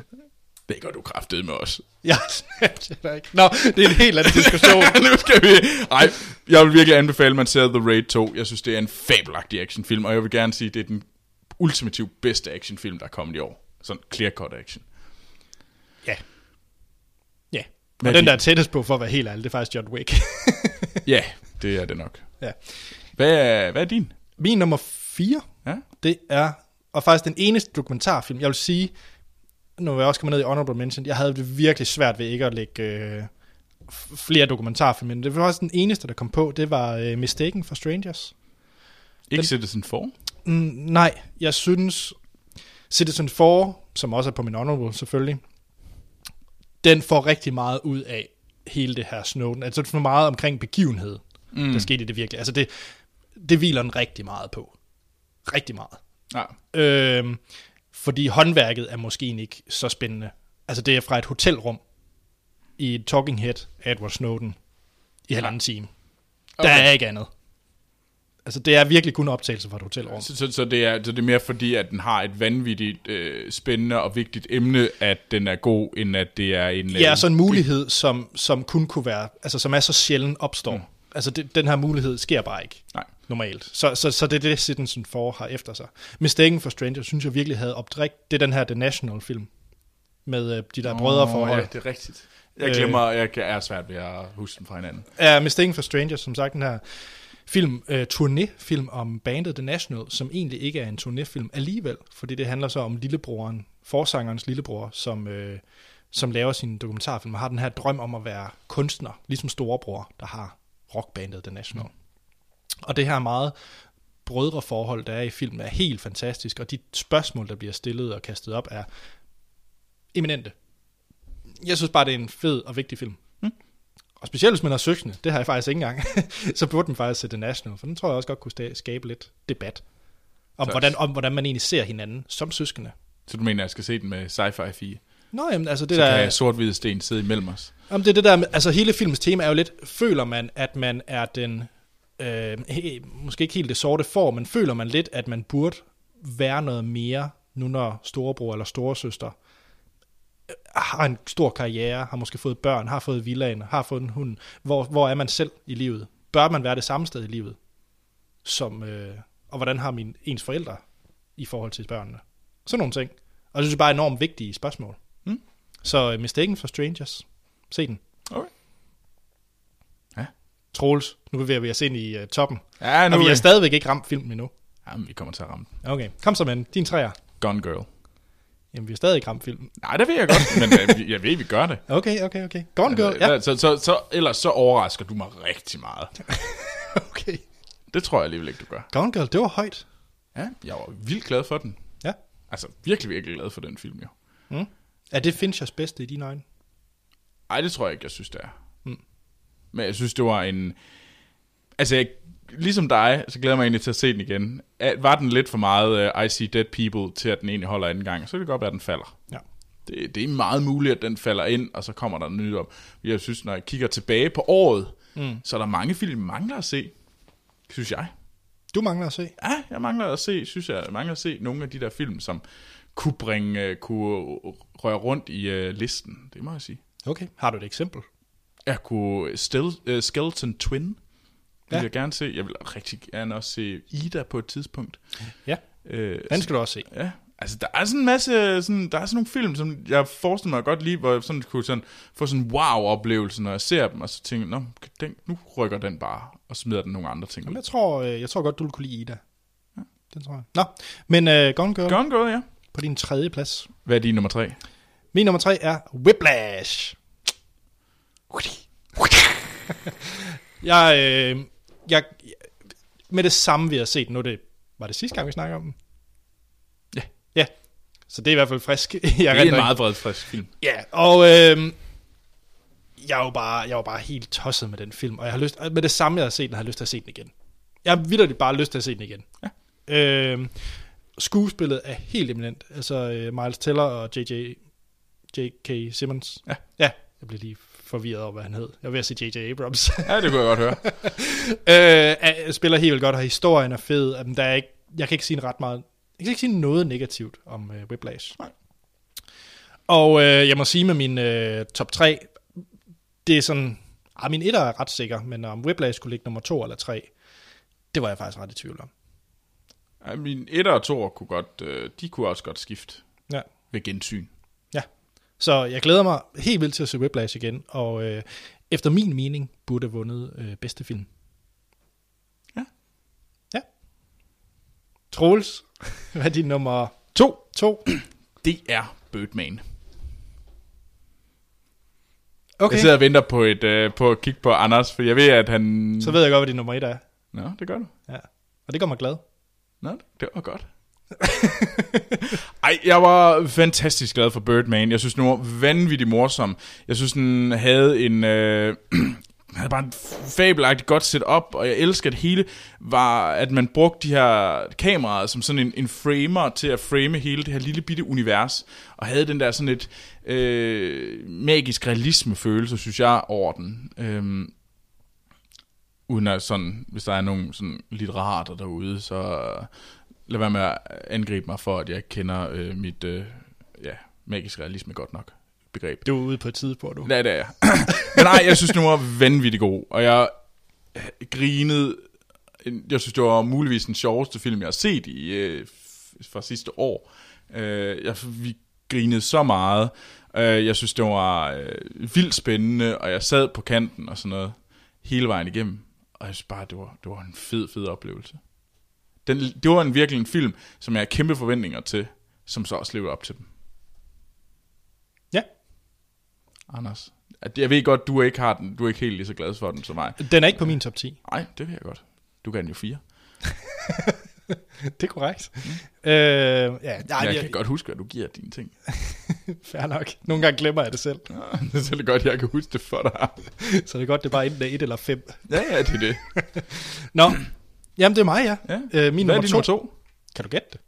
Det gør du kraftet med os. Jeg *laughs* Snapchatter ikke. Nå, det er en helt anden *laughs* diskussion. nu skal vi... Ej, jeg vil virkelig anbefale, at man ser The Raid 2. Jeg synes, det er en fabelagtig actionfilm, og jeg vil gerne sige, at det er den ultimativt bedste actionfilm, der er kommet i år. Sådan clear-cut action. ja. Ja. Og den, der er tættest på, for at være helt ærlig, det er faktisk John Wick. Ja, det er det nok. Ja. Hvad er, hvad er din? Min nummer 4, Ja? det er, og faktisk den eneste dokumentarfilm, jeg vil sige, nu vil jeg også komme ned i Honorable Mention, jeg havde det virkelig svært ved ikke at lægge øh, flere dokumentarfilm, men det var også den eneste, der kom på, det var øh, Mistaken for Strangers. Ikke Citizen 4? Mm, nej, jeg synes, Citizen 4, som også er på min honorable selvfølgelig, den får rigtig meget ud af hele det her Snowden. Altså det får meget omkring begivenhed, mm. der skete i det virkelig. Altså det, det hviler den rigtig meget på. Rigtig meget. Ja. Øhm, fordi håndværket er måske ikke så spændende. Altså det er fra et hotelrum i et talking head af Edward Snowden i halvanden time. Der Okay. er ikke andet. Altså det er virkelig kun optagelser fra et hotelrum. Så, så, så, det er, så det er mere fordi, at den har et vanvittigt øh, spændende og vigtigt emne, at den er god, end at det er en... Ja, øh, så en mulighed, som, som kun kunne være, altså som er så sjældent opstår. Mm. Altså det, den her mulighed sker bare ikke Nej. normalt. Så, så, så det er det, Citizen 4 har efter sig. Mistaken for Stranger, synes jeg virkelig havde opdrægt. Det er den her The National film med øh, de der oh, brødre for Ja, det er rigtigt. Jeg Øh. glemmer, jeg kan- er svært ved at huske den fra hinanden. er Mistaken for Stranger, som sagt, den her film, øh, turnéfilm om bandet The National, som egentlig ikke er en turnéfilm alligevel, fordi det handler så om lillebroren, forsangerens lillebror, som, øh, som laver sin dokumentarfilm og har den her drøm om at være kunstner, ligesom storebror, der har rockbandet The National. Mm. Og det her meget brødreforhold, der er i filmen, er helt fantastisk, og de spørgsmål, der bliver stillet og kastet op, er eminente. Jeg synes bare, det er en fed og vigtig film. Og specielt hvis man er søskende, det har jeg faktisk ikke engang, *laughs* så burde den faktisk se The National, for den tror jeg også godt kunne skabe lidt debat. Om hvordan, om hvordan man egentlig ser hinanden som søskende. Så du mener, at jeg skal se den med sci-fi 4? Nå, jamen, altså det Så der, kan sort-hvide sten sidde imellem os. om det er det der, altså hele filmens tema er jo lidt, føler man, at man er den øh, he, måske ikke helt det sorte får, men føler man lidt, at man burde være noget mere, nu når storebror eller storesøster øh, har en stor karriere, har måske fået børn, har fået villaen, har fået en hund. Hvor, hvor er man selv i livet? Bør man være det samme sted i livet? Som, øh, og hvordan har min ens forældre i forhold til børnene? Sådan nogle ting. Og det synes jeg bare er enormt vigtige spørgsmål. Mm. Så uh, Mistaken for Strangers. Se den. Okay. Ja. Troels, nu bevæger vi os ind i uh, toppen. Ja, nu og vi er har stadigvæk ikke ramt filmen endnu. Jamen, vi kommer til at ramme den. Okay, kom så med den. Din træer. Gone Girl. Jamen, vi har stadig ikke ramt filmen. Nej, det ved jeg godt, men øh, jeg ved, vi gør det. Okay, okay, okay. Gone Girl, ja. Ja. Så, så, så, ellers så overrasker du mig rigtig meget. *laughs* Okay. Det tror jeg alligevel ikke, du gør. Gone Girl, det var højt. Ja, jeg var vildt glad for den. Ja. Altså, virkelig, virkelig glad for den film, jo. Er det Finchers bedste i dine øjne? Ej, det tror jeg ikke, jeg synes, det er. Mm. Men jeg synes, det var en... Altså, jeg, ligesom dig, så glæder jeg mig egentlig til at se den igen. Var den lidt for meget uh, I See Dead People, til at den egentlig holder anden gang, så kan det godt være, at den falder. Ja. Det, det er meget muligt, at den falder ind, og så kommer der nyt op. Jeg synes, når jeg kigger tilbage på året, mm. så er der mange film, mangler at se. Synes jeg. Du mangler at se. Ja, jeg mangler at se, synes jeg, jeg mangler at se nogle af de der film, som kunne bringe, uh, kunne røre rundt i uh, listen. Det må jeg sige. Okay. Har du et eksempel? Jeg kunne Stel, uh, Skeleton Twin, vil Ja. jeg gerne se. Jeg vil rigtig gerne også se Ida på et tidspunkt. Ja. Øh, Den skal du også se. Ja, altså der er sådan en masse, sådan, der er sådan nogle film, som jeg forestiller mig godt lige, hvor jeg sådan kunne sådan, få sådan en wow-oplevelse, når jeg ser dem, og så tænker jeg, den, nu rykker den bare, og smider den nogle andre ting. Jamen, ud. jeg tror, øh, jeg tror godt, du vil kunne lide Ida. Ja. Den tror jeg. Nå, men uh, Gone Girl Gone Girl, ja. På din tredje plads. Hvad er din nummer tre? Min nummer tre er Whiplash. *laughs* jeg, øh, jeg, med det samme, vi har set nu, det var det sidste gang, vi snakker om den? Ja. Ja, så det er i hvert fald frisk. *laughs* jeg Det er en meget bred frisk film. Ja, og øh, jeg, er jo bare, jeg var bare helt tosset med den film, og jeg har lyst, med det samme, jeg har set den, har jeg lyst til at se den igen. Jeg har vidderligt bare lyst til at se den igen. Ja. Øh, skuespillet er helt eminent. Altså øh, Miles Teller og J.J. J.K. Simmons. Ja. Ja, jeg blev lige forvirret over, hvad han hed. Jeg var ved at sige J.J. Abrams. *laughs* Ja, det kunne jeg godt høre. *laughs* øh, er- spiller helt vildt godt, og historien er fed. Jamen, Der er ikke, jeg kan ikke sige ret meget. Jeg kan ikke sige noget negativt om øh, Whiplash. Nej. Og øh, jeg må sige med min øh, top 3, det er sådan, ah, min etter er ret sikker, men om Whiplash skulle ligge nummer 2 eller 3, det var jeg faktisk ret i tvivl om. Ja, min 1 og 2 kunne godt, øh, de kunne også godt skifte Ja. ved gensyn. ja. Så jeg glæder mig helt vildt til at se Whiplash igen, og øh, efter min mening burde have vundet øh, bedste film. Ja. Ja. Troels, *laughs* hvad er din nummer 2? 2. *clears throat* Det er Birdman. Okay, Jeg sidder og venter på, et, øh, på at kigge på Anders, for jeg ved, at han... så ved jeg godt, hvad din nummer 1 er. Nå, det gør du. Ja. Og det gør mig glad. Nå, det var godt. *laughs* Ej, jeg var fantastisk glad for Birdman. Jeg synes, den var vanvittigt morsom. Jeg synes, den havde en... Øh, *clears throat* havde bare en fabelagtigt godt setup, og jeg elsker, at hele var, at man brugte de her kameraer som sådan en, en framer til at frame hele det her lille bitte univers, og havde den der sådan et øh, magisk realisme-følelse, synes jeg, over den. Øhm, uden at sådan, hvis der er nogen sådan litterater derude, så øh, lad være med at angribe mig for, at jeg kender øh, mit øh, ja, magisk realisme godt nok begreb. Du er ude på et tidspunkt, du. Ja, det er jeg. *clears throat* Men nej, jeg synes, den var vanvittig god, og jeg øh, grinede. Jeg synes, det var muligvis den sjoveste film, jeg har set i øh, fra sidste år. Øh, jeg, vi grinede så meget. Øh, jeg synes, det var øh, vildt spændende, og jeg sad på kanten og sådan noget hele vejen igennem. Og jeg synes bare, det var, det var en fed, fed oplevelse. Den, det var en virkelig en film, som jeg har kæmpe forventninger til, som så også lever op til dem. Ja. Anders. Jeg ved godt, du ikke har den. Du er ikke helt lige så glad for den som mig. Den er ikke på min top 10. Nej, det ved jeg godt. Du kan den jo fire. *laughs* *laughs* Det er korrekt. Mm. Øh, ja, nej, Jeg jeg, kan godt huske, hvad du giver dine ting. *laughs* fair nok. Nogle gange glemmer jeg det selv. *laughs* det er så det godt, jeg kan huske det for dig. Så det er godt, det er bare enten er et eller fem. Ja, ja, det er det. Nå, jamen det er mig, ja. Ja. Øh, min Hvad er nummer to. nummer to? Kan du gætte det?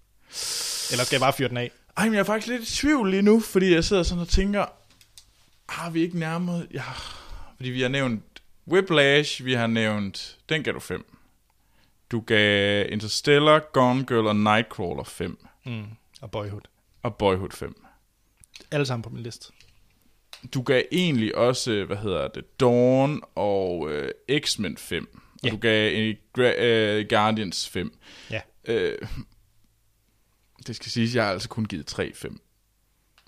Eller skal jeg bare fyre den af? Ej, men jeg er faktisk lidt i tvivl lige nu, fordi jeg sidder sådan og tænker, har vi ikke nærmet... Ja, fordi vi har nævnt Whiplash, vi har nævnt... Den gav du fem. Du gav Interstellar, Gone Girl og Nightcrawler 5. Og Boyhood. Og Boyhood 5. Alle sammen på min liste. Du gav egentlig også, hvad hedder det, Dawn og øh, X-Men 5. Og Ja. du gav øh, øh, Guardians 5. Ja. Øh, det skal siges, jeg har altså kun givet 3-5.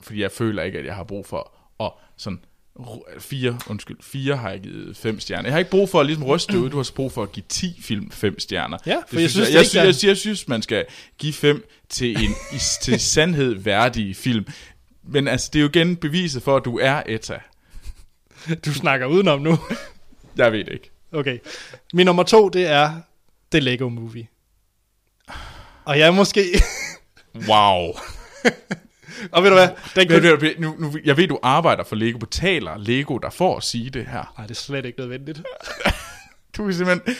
Fordi jeg føler ikke, at jeg har brug for at sådan... ru- Fire, undskyld, fire har jeg givet fem stjerner. Jeg har ikke brug for at ligesom ryste ud. Du har brug for at give 10 film fem stjerner. Ja, for jeg det synes, jeg, det jeg, er- jeg, jeg, jeg, synes, man skal give fem til en til sandhed værdige film. Men altså, det er jo igen beviset for, at du er Etta. Du snakker udenom nu. Jeg ved det ikke. Okay. Min nummer to, det er The Lego Movie. Og jeg er måske... Wow. *laughs* og ved du hvad? Den kunne... ved du, nu, nu, jeg ved, du arbejder for Lego. Betaler Lego der for at sige det her. Nej, det er slet ikke nødvendigt. *laughs* Du er simpelthen...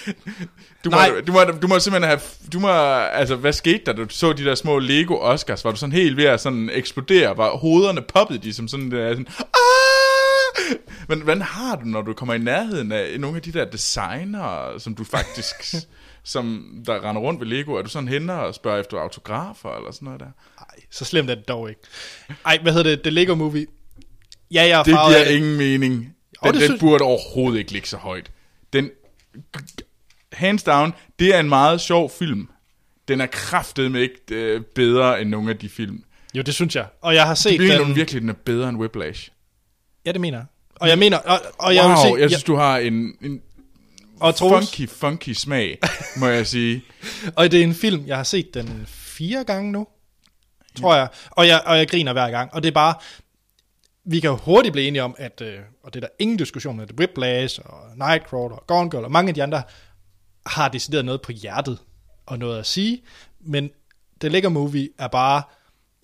Du må, Nej. du, må, du må simpelthen have... Du må, altså, hvad skete der, da du så de der små Lego Oscars? Var du sådan helt ved at sådan eksplodere? Var hovederne poppet de som sådan der... Sådan, "Ah!" Men hvordan har du, når du kommer i nærheden af nogle af de der designer, som du faktisk... *laughs* som der render rundt ved Lego? Er du sådan henne og spørger efter autografer eller sådan noget der? Nej, så slemt er det dog ikke. Ej, hvad hedder det? The Lego Movie. Ja, jeg er Det giver af det. ingen mening. Den, det den synes- burde overhovedet ikke ligge så højt. Den, hands down, det er en meget sjov film. Den er kraftet med ikke øh, bedre end nogle af de film. Jo, det synes jeg. Og jeg har set Det den... den... virkelig, den er bedre end Whiplash. Ja, det mener jeg. Og jeg mener... Og, og jeg wow, vil sige, jeg synes, du har en, en og, Troels, funky, funky smag, må jeg sige. *laughs* og det er en film, jeg har set den fire gange nu, tror jeg. Og jeg, og jeg griner hver gang. Og det er bare... Vi kan jo hurtigt blive enige om, at... Øh, og det er der ingen diskussion med, at Whiplash og Nightcrawler og Gone Girl og mange af de andre har decideret noget på hjertet og noget at sige. Men The Lego Movie er bare...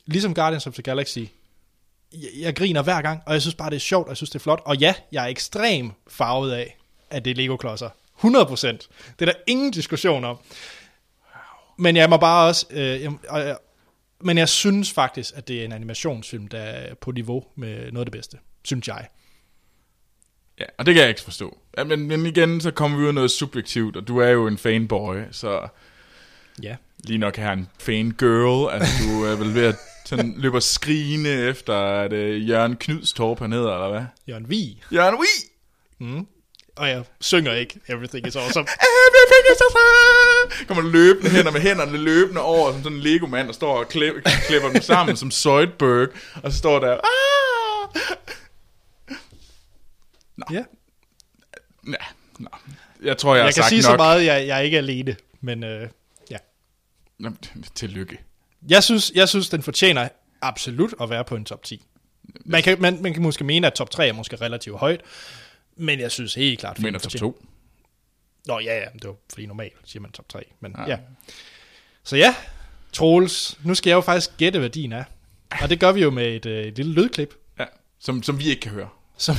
Ligesom Guardians of the Galaxy, jeg, jeg griner hver gang, og jeg synes bare, det er sjovt, og jeg synes, det er flot. Og ja, jeg er ekstrem farvet af, at det er Lego-klodser. 100%. Det er der ingen diskussion om. Men jeg må bare også... Øh, jeg, og, jeg- men jeg synes faktisk, at det er en animationsfilm, der er på niveau med noget af det bedste. Synes jeg. Ja, og det kan jeg ikke forstå. Ja, men, men igen, så kommer vi ud af noget subjektivt, og du er jo en fanboy, så Ja. lige nok her en fangirl. Altså, du er vel ved at sådan, løber skrigende efter, at uh, Jørgen Knudstorp han hedder, eller hvad? Jørgen Vig. Jørgen Wii! Og jeg synger ikke Everything is Awesome. *laughs* Everything is awesome! Kommer løbende hen og med hænderne løbende over, som sådan en Lego-mand, der står og klip, klipper dem sammen som Zoidberg, og så står der, ah! ja. Ja, nå. Jeg tror, jeg, Jeg, har jeg kan sagt sige nok. så meget, jeg, jeg er ikke alene. Men øh, ja. Nå, Tillykke. Jeg synes, jeg synes, den fortjener absolut at være på en top 10. Man kan, man, man kan måske mene, at top 3 er måske relativt højt. Men jeg synes helt klart... Filmen top fortjener- 2? Nå ja, ja, det var fordi normalt siger man top 3. Men Ja. ja. Så ja, Troels, nu skal jeg jo faktisk gætte, hvad din er. Og det gør vi jo med et, øh, et lille lydklip. Ja, som, som vi ikke kan høre. Som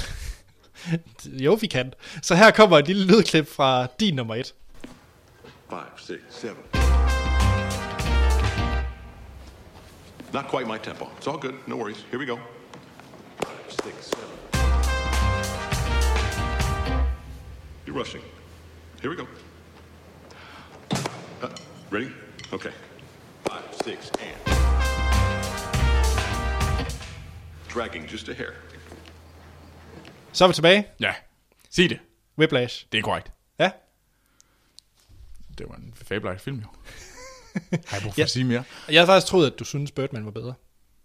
*laughs* jo, vi kan. Så her kommer et lille lydklip fra din nummer 1. Five, six, seven. Not quite my tempo. It's all good. No worries. Here we go. Five, six, seven. You're rushing. Here we go. Uh, ready? Okay. Five, six, and. Dragging just a hair. Så er vi tilbage. Ja, sig det. Whiplash. Det er korrekt. Ja. Det var en fabelagtig film, jo. *laughs* Har jeg brug for Ja. at sige mere? Jeg havde faktisk troet, at du synes Birdman var bedre.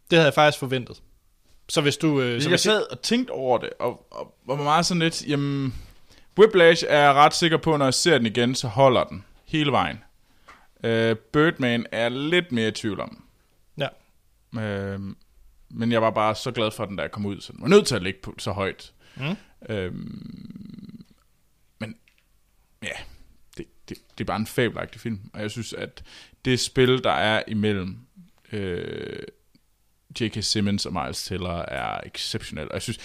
Det havde jeg faktisk forventet. Så hvis du... Øh, så jeg hvis sad og tænkte over det, og, og var meget sådan lidt, jamen, Whiplash er jeg ret sikker på, når jeg ser den igen, så holder den hele vejen. Uh, Birdman er lidt mere i tvivl om. Ja. Uh, men jeg var bare så glad for den, jeg kom ud, så den var nødt til at ligge på så højt. Mm. Uh, men ja, det, det, det er bare en fabelagtig film, og jeg synes, at det spil, der er imellem øh, J.K. Simmons og Miles Teller er exceptionelt. Og jeg synes,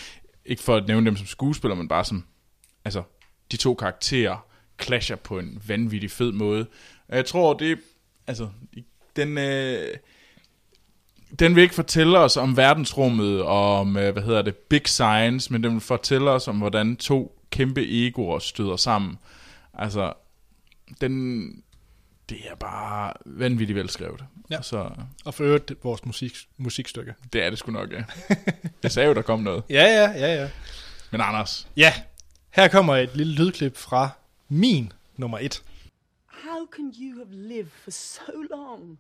ikke for at nævne dem som skuespillere, men bare som, altså, de to karakterer clasher på en vanvittig fed måde. Og jeg tror, det, altså, den, øh, den vil ikke fortælle os om verdensrummet og om, øh, hvad hedder det, big science, men den vil fortælle os om, hvordan to kæmpe egoer støder sammen. Altså, den, det er bare vanvittigt velskrevet. Ja. Så Og for øvrigt vores musik, musikstykke. det er det sgu nok, ja. Jeg sagde jo, der kom noget. Ja, ja, ja, ja. Men Anders, Ja, her kommer et lille lydklip fra min nummer et. How can you have lived for so long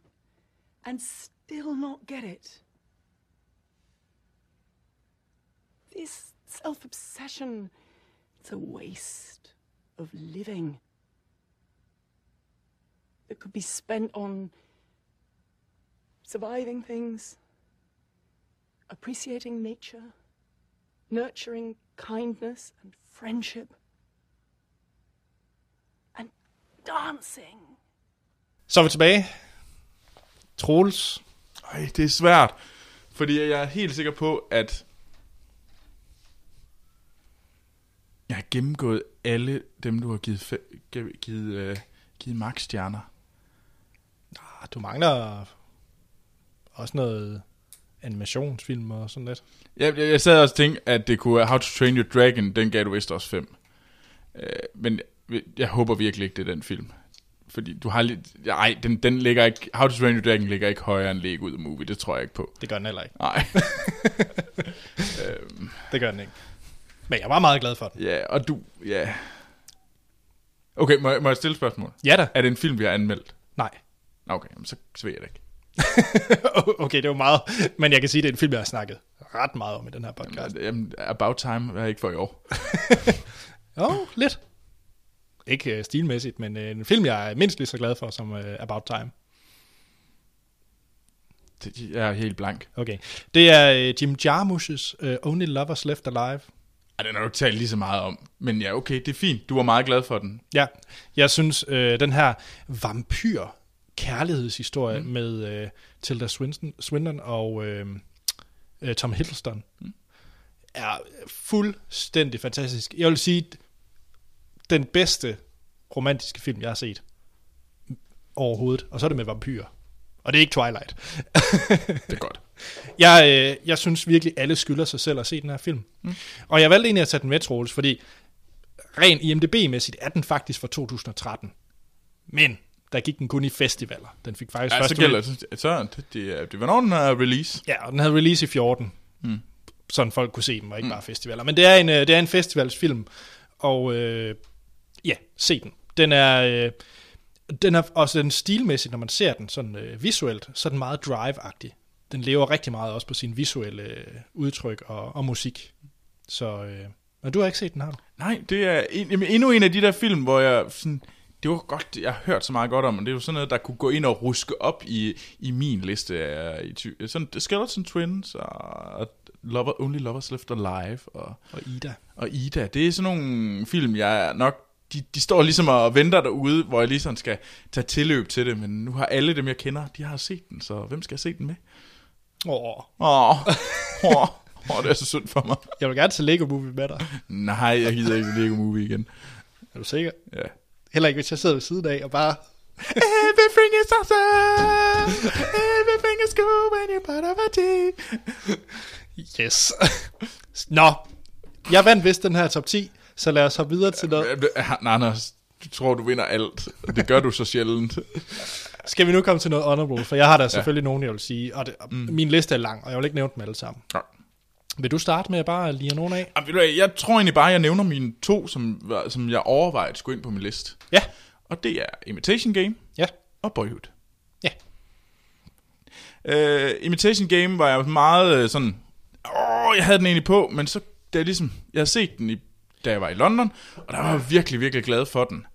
and still not get it? This self obsession, it's a waste of living that could be spent on surviving things, appreciating nature, nurturing kindness and friendship, and dancing. Så er vi tilbage. Troels. Ej, det er svært. Fordi jeg er helt sikker på, at jeg har gennemgået alle dem, du har givet, fe- givet, givet, øh, givet max-stjerner. Ah, Du mangler også noget animationsfilm og sådan lidt. Jeg, jeg, jeg sad også og tænkte, at det kunne være How to Train Your Dragon, den gav du vist også fem. Øh, men jeg, jeg håber virkelig ikke, det er den film. Fordi du har lidt... Nej, den, den ligger ikke... How to Train Your Dragon ligger ikke højere end Lego The Movie, det tror jeg ikke på. Det gør den heller ikke. Nej. *laughs* Det gør den ikke. Men jeg var meget glad for den. Ja, og du... Ja. Okay, må jeg, må jeg stille et spørgsmål? Ja da. Er det en film, vi har anmeldt? Nej. Okay, så, så ved jeg det ikke. *laughs* okay, det var meget. Men jeg kan sige, at det er en film, jeg har snakket ret meget om i den her podcast. Jamen, About Time er ikke for i år. *laughs* Jo, lidt. Ikke uh, stilmæssigt, men uh, en film, jeg er mindst lige så glad for som uh, About Time. Det- Jeg er helt blank. Okay. Det er Jim Jarmusch's Only Lovers Left Alive. Ej, den har du ikke talt lige så meget om. Men ja, okay, det er fint. Du var meget glad for den. Ja, jeg synes, øh, den her vampyr kærlighedshistorie mm. med øh, Tilda Swinton, Swinton og øh, øh, Tom Hiddleston mm. er fuldstændig fantastisk. Jeg vil sige, den bedste romantiske film, jeg har set overhovedet. Og så er det med vampyrer. Og det er ikke Twilight. Det er godt. *laughs* Jeg, øh, jeg synes virkelig, alle skylder sig selv at se den her film. Mm. Og jeg valgte egentlig at tage den med, Troels, fordi rent IMDB-mæssigt er den faktisk fra 2013. Men der gik den kun i festivaler. Den fik faktisk Ja, først så gælder det. Så det, det, det, hvornår den er release? Ja, og den havde release i 14. Mm. Sådan folk kunne se den, og ikke mm. bare festivaler. Men det er en, øh, det er en festivalsfilm, og øh, ja, se den. Den er, øh, den er også den stilmæssigt, når man ser den sådan øh, visuelt, så er den meget drive-agtig. Den lever rigtig meget også på sin visuelle øh, udtryk og, og musik. Så, øh, men du har ikke set den, har du? Nej, det er en, jamen, endnu en af de der film, hvor jeg sådan... Det var godt, jeg har hørt så meget godt om, og det er jo sådan noget, der kunne gå ind og ruske op i, i min liste af i ty, sådan Skeleton Twins og Lover, Only Lovers Left Alive og, Og Ida. og Ida. Det er sådan nogle film, jeg nok de, de står ligesom og venter derude, hvor jeg lige sådan skal tage tilløb til det, men nu har alle dem, jeg kender, de har set den, så hvem skal jeg se den med? Åh, Åh, åh, åh, det er så synd for mig. jeg vil gerne til Lego Movie med dig. Nej, jeg gider ikke Lego Movie igen. Er du sikker? Ja. Heller ikke, hvis jeg sidder ved siden af og bare... *laughs* Everything is awesome. Everything is cool when you're part of a team. Yes. Nå, jeg vandt vist den her top 10, så lad os hoppe videre til noget. Nej, Anders, du tror, du vinder alt. Det gør du så sjældent. Skal vi nu komme til noget honorable, for jeg har der selvfølgelig nogen, jeg vil sige, og det, mm. min liste er lang, og jeg vil ikke nævne dem alle sammen. Ja. Vil du starte med at bare lige nogen af? Jamen, Jeg tror egentlig bare, jeg nævner mine to, som, var- som jeg overvejede skulle ind på min liste. Ja, Og det er Imitation Game ja, og Boyhood. ja. Uh, Imitation Game var jeg meget uh, sådan, åh, jeg havde den egentlig på, men så, da jeg ligesom, jeg havde set den, i, da jeg var i London, og der var jeg virkelig, virkelig glad for den.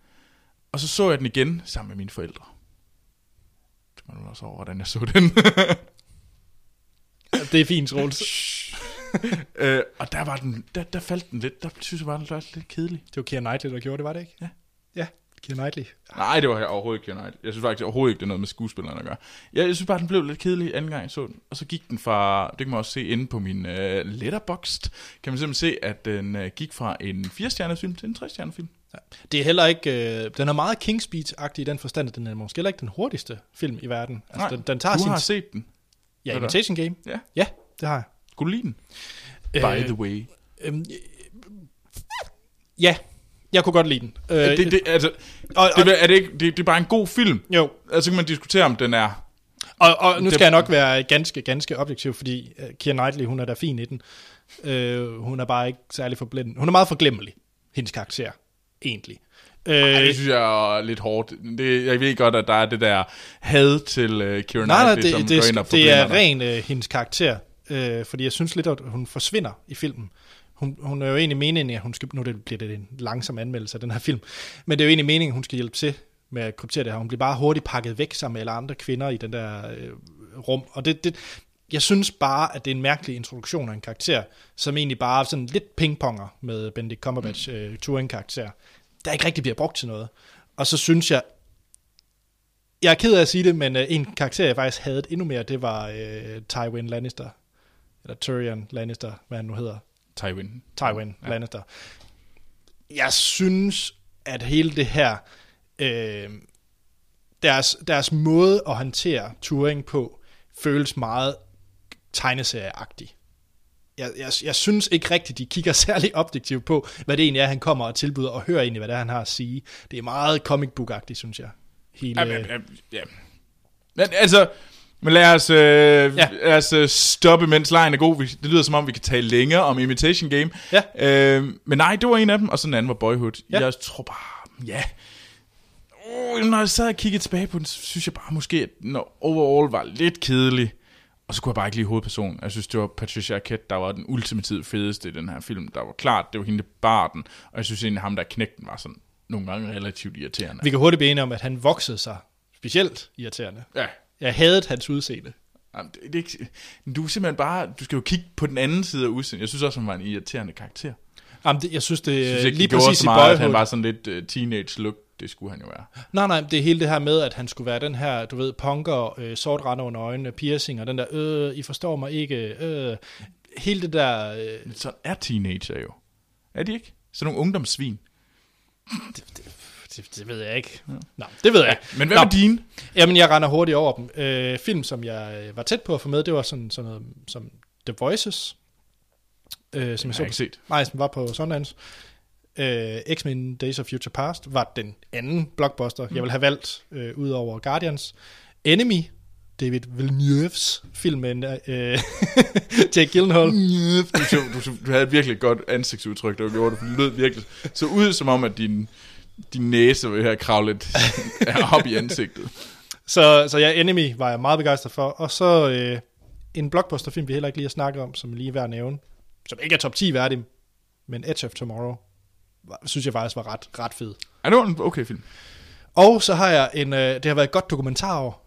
Og så så jeg den igen sammen med mine forældre. Det må du også over, hvordan jeg så den. *laughs* Det er fint, Troels. Uh, *laughs* og der, var den, der, der faldt den lidt, der synes jeg var den var lidt kedelig. Det var Keira Knightley, der gjorde det, var det ikke? Ja. Ja, Keira Knightley. Nej, det var overhovedet ikke. Nej. Jeg synes faktisk overhovedet ikke, det er noget med skuespillerne at gøre. Jeg, jeg synes bare, den blev lidt kedelig anden gang, jeg så den. Og så gik den fra, det kan man også se inde på min uh, letterboxd, kan man simpelthen se, at den uh, gik fra en 4-stjernet film til en 3-stjernet film. Ja. Det er heller ikke... Øh, den er meget King's Speech-agtig i den forstand, at den er måske heller ikke den hurtigste film i verden. Altså, Nej, den, den tager du sin... har set den. Ja? Imitation Game. Ja. Ja, det har jeg. Skulle du lide den? Øh, By the way. Øh, ja, Jeg kunne godt lide den. Øh, Det, det, altså, og, og, det, er det, ikke, det, det er bare en god film. jo, Altså, så kan man diskutere, om den er... og, og nu Det- skal jeg nok være ganske, ganske objektiv, fordi uh, Keira Knightley, hun er da fin i den. Øh, hun er bare ikke særlig forblændet. Hun er meget forglemmelig, hendes karakter, egentlig. Øh, Ej, det synes jeg er lidt hårdt. Det, jeg ved godt, at der er det der had til uh, Keira Nej, nej, Knightley, som det, går det, ind og det, det er ren øh, hendes karakter, øh, fordi jeg synes lidt, at hun forsvinder i filmen. Hun, hun er jo egentlig meningen, at hun skal, nu det, bliver det en langsom anmeldelse af den her film, men det er jo egentlig meningen, at hun skal hjælpe til med at kryptere det her. Hun bliver bare hurtigt pakket væk sammen med alle andre kvinder i den der øh, rum, og det, det, jeg synes bare, at det er en mærkelig introduktion af en karakter, som egentlig bare er sådan lidt pingponger med Benedict Cumberbatch øh, Turing-karakter, der ikke rigtig bliver brugt til noget. Og så synes jeg, jeg er ked af at sige det, men øh, en karakter, jeg faktisk havde endnu mere, det var øh, Tywin Lannister. Eller Tyrion Lannister, hvad han nu hedder. Tywin. Tywin ja. Lannister. Jeg synes, at hele det her, øh, deres, deres måde at håndtere Turing på, føles meget tegneserieagtig. Jeg, jeg, jeg synes ikke rigtigt, de kigger *laughs* særlig objektivt på, hvad det egentlig er, han kommer og tilbyder, og hører egentlig, hvad det er, han har at sige. Det er meget comic book-agtigt, synes jeg. Hele, Ja, ja, ja. Men altså, men lad os, øh, ja. Lad os øh, stoppe, mens lejen er god. Det lyder som om, vi kan tale længere om Imitation Game. Ja. Øh, men nej, det var en af dem, og så den anden var Boyhood. Ja. Jeg tror bare, ja. Oh, når jeg sad og kiggede tilbage på den, så synes jeg bare måske, at den overall var lidt kedelig. Og så kunne jeg bare ikke lide hovedpersonen. Jeg synes, det var Patricia Arquette, der var den ultimativt fedeste i den her film. Der var klart, det var hende, der bar den. Og jeg synes egentlig, ham der knægten var sådan nogle gange relativt irriterende. Vi kan hurtigt blive enige om, at han voksede sig specielt irriterende. Ja, Jeg hadede hans udseende. Jamen, det, det er ikke, du er simpelthen bare, du skal jo kigge på den anden side af udseendet. Jeg synes også, han var en irriterende karakter. Jamen, det, jeg synes, det Jeg synes er ikke, lige det præcis så i meget, at Boyhood. han var sådan lidt uh, teenage look. Det skulle han jo være. Nej, nej, det er hele det her med, at han skulle være den her, du ved, punker, øh, sort rande under øjnene, piercing, og den der, øh, I forstår mig ikke, øh. Hele det der, øh, Men sådan er teenager jo. Er de ikke? Sådan nogle ungdomssvin. det, det ved jeg ikke. Ja. Nå, det ved jeg ikke. Men hvad Nå, med dine? Jamen, jeg render hurtigt over dem. Øh, film, som jeg øh, var tæt på at få med, det var sådan, sådan noget som The Voices, øh, som jeg jeg ikke set. Nej, som var på Sundance. Øh, X-Men Days of Future Past var den anden blockbuster, mm. jeg ville have valgt øh, ud over Guardians. Enemy, David Villeneuve's film med øh, *laughs* Jake Gyllenhaal. Du, du, du havde et virkelig godt ansigtsudtryk, der gjorde det, for det lød virkelig så ud som om, at din, din næse ved at kravle lidt *laughs* op i ansigtet. Så, så ja, Enemy var jeg meget begejstret for. Og så øh, en blockbuster-film, vi heller ikke lige har snakket om, som lige er værd at nævne, som ikke er top 10 værdig, men Edge of Tomorrow, synes jeg faktisk var ret, ret fed. Ja, det en okay film. Og så har jeg en, øh, det har været et godt dokumentarår,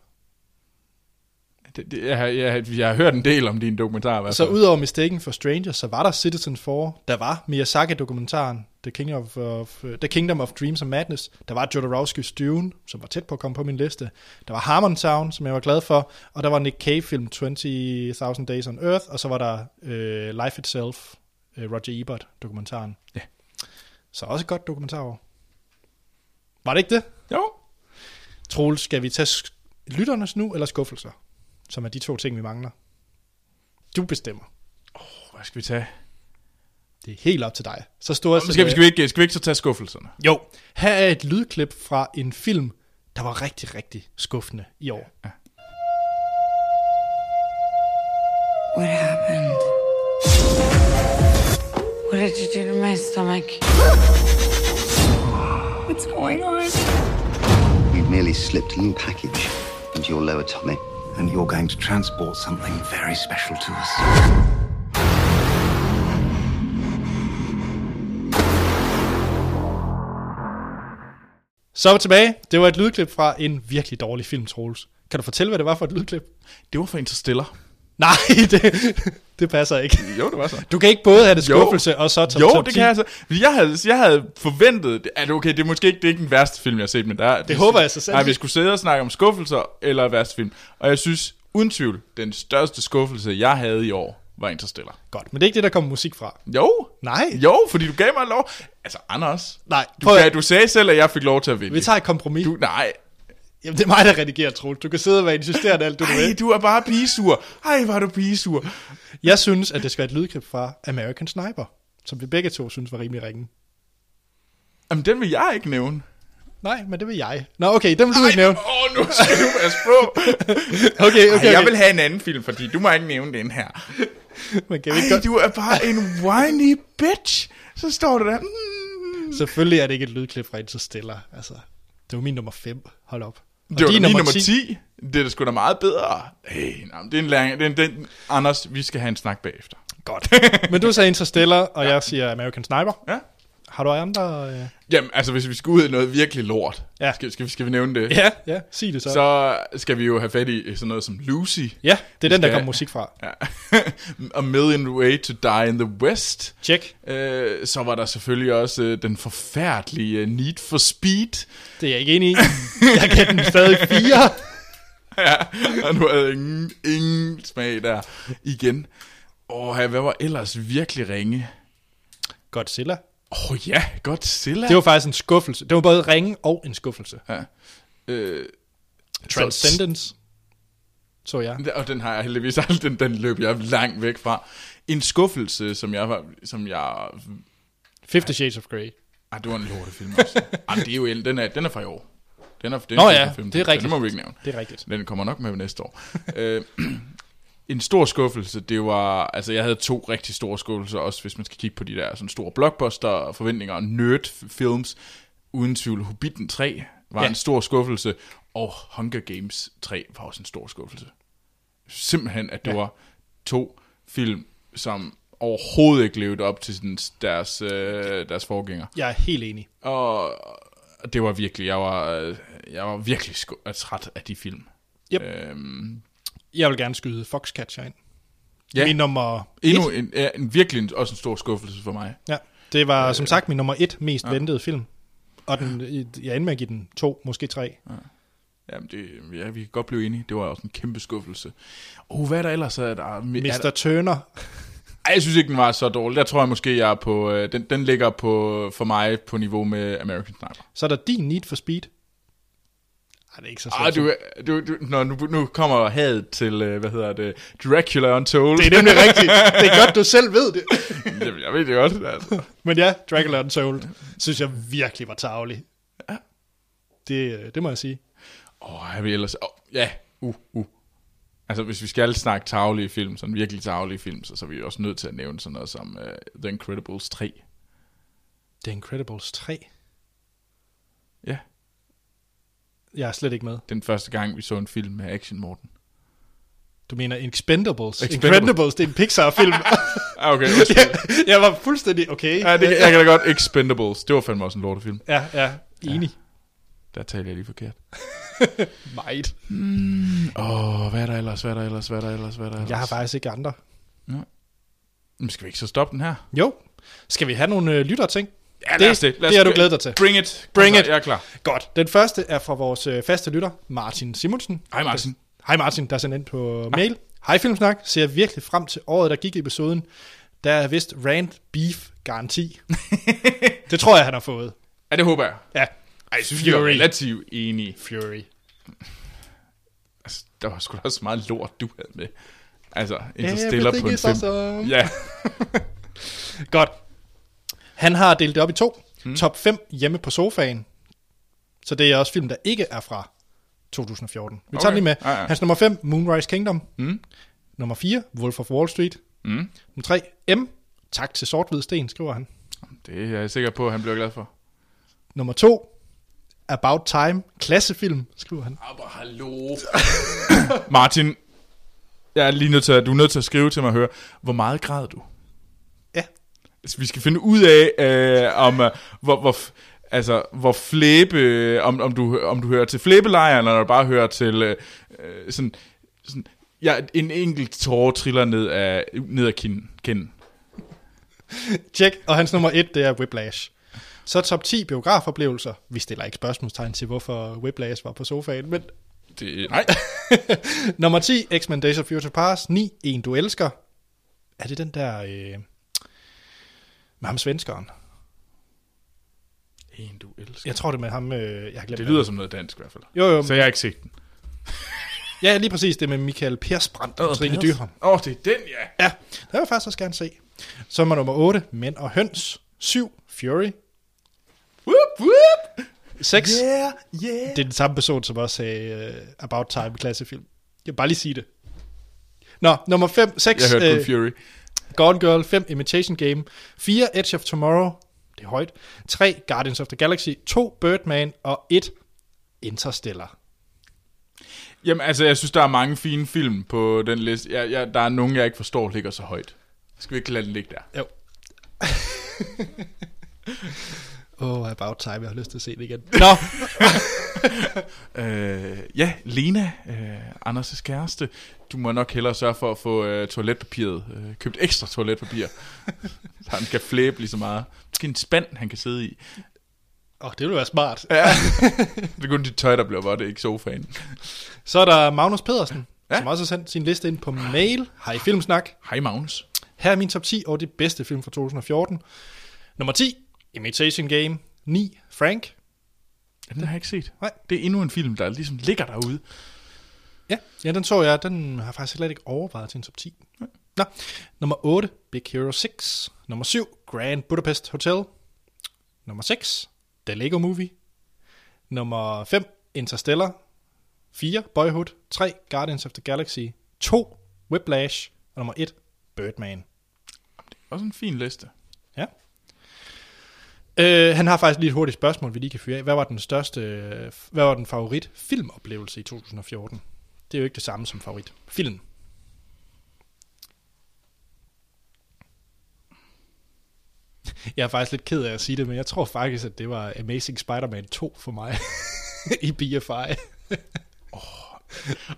Det, det, jeg, har, jeg, jeg har hørt en del om din dokumentar. i hvert Så udover Mistaken for Strangers, så var der Citizen 4, der var Miyazaki-dokumentaren, The Kingdom of, of, The Kingdom of Dreams and Madness, der var Jodorowsky's Dune, som var tæt på at komme på min liste, der var Harmontown, som jeg var glad for, og der var Nick Cave-film 20.000 Days on Earth, og så var der uh, Life Itself, uh, Roger Ebert-dokumentaren. Ja. Så også et godt dokumentarår. Var det ikke det? Jo. Troels, skal vi tage lytternes nu, eller skuffelser? Som er de to ting, vi mangler. Du bestemmer. Hvad skal vi tage? Det er helt op til dig. Så store Skal vi, skal, vi ikke, skal vi ikke så tage skuffelserne? Jo, her er et lydklip fra en film, der var rigtig, rigtig skuffende i år. What happened? What did you do to my stomach? What's going on? We've merely slipped a little package into your lower tummy. And you're going to transport something very special to us. Så er vi tilbage. Det var et lydklip fra en virkelig dårlig film, Troels. Kan du fortælle, hvad det var for et lydklip? Det var for Interstellar. Nej, *laughs* det, det passer ikke. Jo, det var så. Du kan ikke både have det Jo. skuffelse og så top, Jo, top det 10. kan jeg så. Jeg havde, jeg havde forventet, at okay, det er måske ikke, det er ikke den værste film, jeg har set, men der er, Det håber jeg så selv. Nej, vi skulle sidde og snakke om skuffelser eller værste film. Og jeg synes, uden tvivl, den største skuffelse, jeg havde i år, var Interstellar. Godt, men det er ikke det, der kommer musik fra. Jo. Nej. Jo, fordi du gav mig lov. Altså, Anders. Nej, Du, gav, du sagde selv, at jeg fik lov til at vinde. vi tager et kompromis. Du, nej. Jamen, det er mig, der redigerer, Troels. Du kan sidde og være insisterende alt, du Ej, vil. du er bare pigesur. Ej, var du pigesur. Jeg synes, at det skal være et lydklip fra American Sniper, som vi begge to synes var rimelig ringe. Jamen, den vil jeg ikke nævne. Nej, men det vil jeg. Nå, okay, den vil du ikke nævne. Åh, nu skal du passe på. *laughs* Okay, okay, Ej, jeg okay. vil have en anden film, fordi du må ikke nævne den her. Men kan vi Ej, godt... du er bare en whiny bitch. Så står du der. Mm. Selvfølgelig er det ikke et lydklip fra Interstellar. Altså, det var min nummer 5. Hold op. Og Det var da min nummer 10. 10. Det er da sgu da meget bedre. Hey, nej, det er en lang... Det er en, den, Anders, vi skal have en snak bagefter. Godt. Men du sagde Interstellar, og ja. jeg siger American Sniper. Ja. Har du andre... Øh... Jamen, altså, hvis vi skal ud i noget virkelig lort, Ja. skal, skal, vi, skal vi nævne det? Ja, ja, sig det så. Så skal vi jo have fat i sådan noget som Lucy. Ja, det er den, der skal- kommer musik fra. Ja. *laughs* A Million Way to Die in the West. Check. Øh, så var der selvfølgelig også øh, den forfærdelige øh, Need for Speed. Det er jeg ikke enig i. *laughs* Jeg kan den stadig fire. *laughs* ja, og nu havde jeg ingen, ingen smag der igen. Åh, hvad var ellers virkelig ringe? Godzilla. Åh oh, ja, Godzilla. Det var faktisk en skuffelse. Det var både ringe og en skuffelse. Ja. Øh, Transcendence. Så jeg. Så, og den har jeg heldigvis aldrig, den, den løb jeg langt væk fra. En skuffelse, som jeg var, som jeg... Fifty Shades of Grey. Ej, det var en lortefilm også. *laughs* Ej, det er jo, en- den er, den er fra i år. Den er, den Nå er ja, 15, det er rigtigt. Den må vi ikke nævne. Det er rigtigt. Den kommer nok med næste år. *laughs* øh, en stor skuffelse, det var, altså jeg havde to rigtig store skuffelser, også hvis man skal kigge på de der sådan store blockbuster, forventninger og nerd films. Uden tvivl, Hobbiten 3 var Ja. en stor skuffelse, og Hunger Games 3 var også en stor skuffelse. Simpelthen, at det Ja. ja. var to film, som overhovedet ikke levede op til sådan deres, øh, deres forgænger. Jeg er helt enig. Og det var virkelig, jeg var, øh, jeg var virkelig sku- træt af de film. Yep. Øhm, Jeg vil gerne skyde Foxcatcher ind. ja, Min nummer endnu et. en, ja, en, virkelig en, også en stor skuffelse for mig. Ja, det var som sagt min nummer et mest ja. ventede film. Og den, jeg endte med at give den to, måske tre. Jamen, det, ja, vi kan godt blive enige. Det var også en kæmpe skuffelse. Oh, hvad er der ellers? Er der, er Mr. der, Turner. ej, jeg synes ikke, den var så dårlig. Der tror jeg måske, jeg er på... øh, Den, den ligger på, for mig på niveau med American Sniper. Så er der din Need for Speed. Ej, det er ikke så Ah, slemt. du, du, du, nå, nu, nu kommer hadet til, øh, hvad hedder det, Dracula Untold. Det er nemlig rigtigt. *laughs* Det er godt, du selv ved det. *laughs* Jamen, jeg ved det godt. Altså. Men ja, Dracula Untold, synes jeg virkelig var tavlig. Det, øh, det må jeg sige. Åh, oh, jeg vil ellers... Oh, ja, uh, uh. Altså, hvis vi skal snakke taglige film, sådan virkelig taglige film, så, så er vi også nødt til at nævne sådan noget som uh, The Incredibles 3. The Incredibles 3. Ja, Jeg er slet ikke med. den første gang, vi så en film med action, Morten. Du mener Expendables? Expendables. Incredibles, det er en Pixar-film. *laughs* Ah, okay. *laughs* undskyld. jeg var fuldstændig okay. ja, det, jeg kan da godt Expendables. Det var fandme også en lortefilm. Ja, ja, enig. Der talte jeg lige forkert. *laughs* Meget. Åh, oh, hvad er der ellers, hvad er der ellers, hvad er der ellers, hvad er der ellers? Jeg har faktisk ikke andre. Men skal vi ikke så stoppe den her? Jo. Skal vi have nogle øh, lytterting? Ja, lad os det. Lad os det har du glædet dig til. Bring it. Bring Kom it. så, Jeg er klar. Godt. Den første er fra vores øh, faste lytter, Martin Simonsen. Hej, Martin. Hej Martin, der er sendt ind på mail. Hej Filmsnak, ser virkelig frem til året, der gik i episoden. Der er vist rant beef garanti. *laughs* det tror jeg, han har fået. Ja, det håber jeg. Ja. Ej, jeg synes, vi er Fury. relativt enige. Fury. Altså, der var sgu da også meget lort, du havde med. Altså, Interstellar på en film. awesome. Ja, *laughs* *laughs* Godt. Han har delt det op i to. Mm. Top 5 hjemme på sofaen. Så det er også film, der ikke er fra 2014. Vi tager Okay. den lige med. Ja, ja. Hans nummer 5, Moonrise Kingdom. Mm. Nummer 4, Wolf of Wall Street. Mm. Nummer 3, M. Tak til Sort-Hvid Sten, skriver han. det er jeg sikker på, at han bliver glad for. Nummer 2, About Time. Klassefilm, skriver han. Aber hallo. *coughs* Martin, jeg er lige nødt til at, du er nødt til at skrive til mig og høre, hvor meget græd du? Altså, vi skal finde ud af, øh, om, øh, hvor, hvor, altså, hvor flæbe, om, om, du, om du hører til flæbelejren, eller du bare hører til øh, øh, sådan, sådan ja, en enkelt tårer triller ned af, ned af kinden. kinden. Check. Og hans nummer 1, det er Whiplash. Så top 10 biografoplevelser. Vi stiller ikke spørgsmålstegn til, hvorfor Whiplash var på sofaen, men Det, nej. *laughs* Nummer 10, X-Men Days of Future Past. 9, En du elsker. Er det den der... Øh, med ham svenskeren? En, du elsker. Jeg tror det er med ham... Øh, jeg har glemt Det lyder som noget dansk i hvert fald. Jo, jo. Så jeg har ikke set den. Ja, lige præcis. Det med Michael Persbrandt og Trine Dyrholm. Åh, oh, det er den, ja. Ja, det vil jeg faktisk også gerne se. Så er nummer 8, Mænd og Høns. 7, Fury. Whoop. whoop. 6. Yeah, yeah. Det er den samme person, som også sagde uh, About Time klassefilm. Jeg vil bare lige sige det. Nå, nummer 5, 6. Jeg hørte kun Fury. Gone Girl, 5. Imitation Game, 4. Edge of Tomorrow, det er højt, 3. Guardians of the Galaxy, 2. Birdman og 1. Interstellar. Jamen, altså, jeg synes, der er mange fine film på den liste. Jeg, jeg, der er nogen, jeg ikke forstår, ligger så højt. Skal vi ikke lade den ligge der? Jo. *laughs* Åh, oh, About Time, jeg har lyst til at se det igen. *laughs* Nå, *laughs* Øh, ja, Lena, øh, Anders' kæreste. Du må nok hellere sørge for at få øh, toiletpapiret. Øh, købt ekstra toiletpapir. så *laughs* han kan flæbe lige så meget. Måske en spand, han kan sidde i. oh, det ville være smart. Ja. *laughs* det er kun dit tøj, der bliver vådt, ikke sofaen. Så er der Magnus Pedersen, Ja. ja. som også har sendt sin liste ind på mail. Hej Filmsnak. Hej Magnus. Her er min top 10 over de bedste film fra 2014. Nummer 10, Imitation Game. 9, Frank. Den har jeg ikke set. Nej. Det er endnu en film, der ligesom ligger derude. Ja, ja, den så jeg. Den har jeg faktisk slet ikke overvejet til en top 10. Nå, nummer 8, Big Hero 6. Nummer 7, Grand Budapest Hotel. Nummer 6, The Lego Movie. Nummer 5, Interstellar. 4, Boyhood. 3, Guardians of the Galaxy. 2, Whiplash. Og nummer 1, Birdman. Også en fin liste. Ja. Øh, han har faktisk lige et hurtigt spørgsmål, vi lige kan fyre af. Hvad var den største, hvad var den favorit filmoplevelse i 2014? Det er jo ikke det samme som favorit film. Jeg er faktisk lidt ked af at sige det, men jeg tror faktisk, at det var Amazing Spider-Man 2 for mig *laughs* i BFI.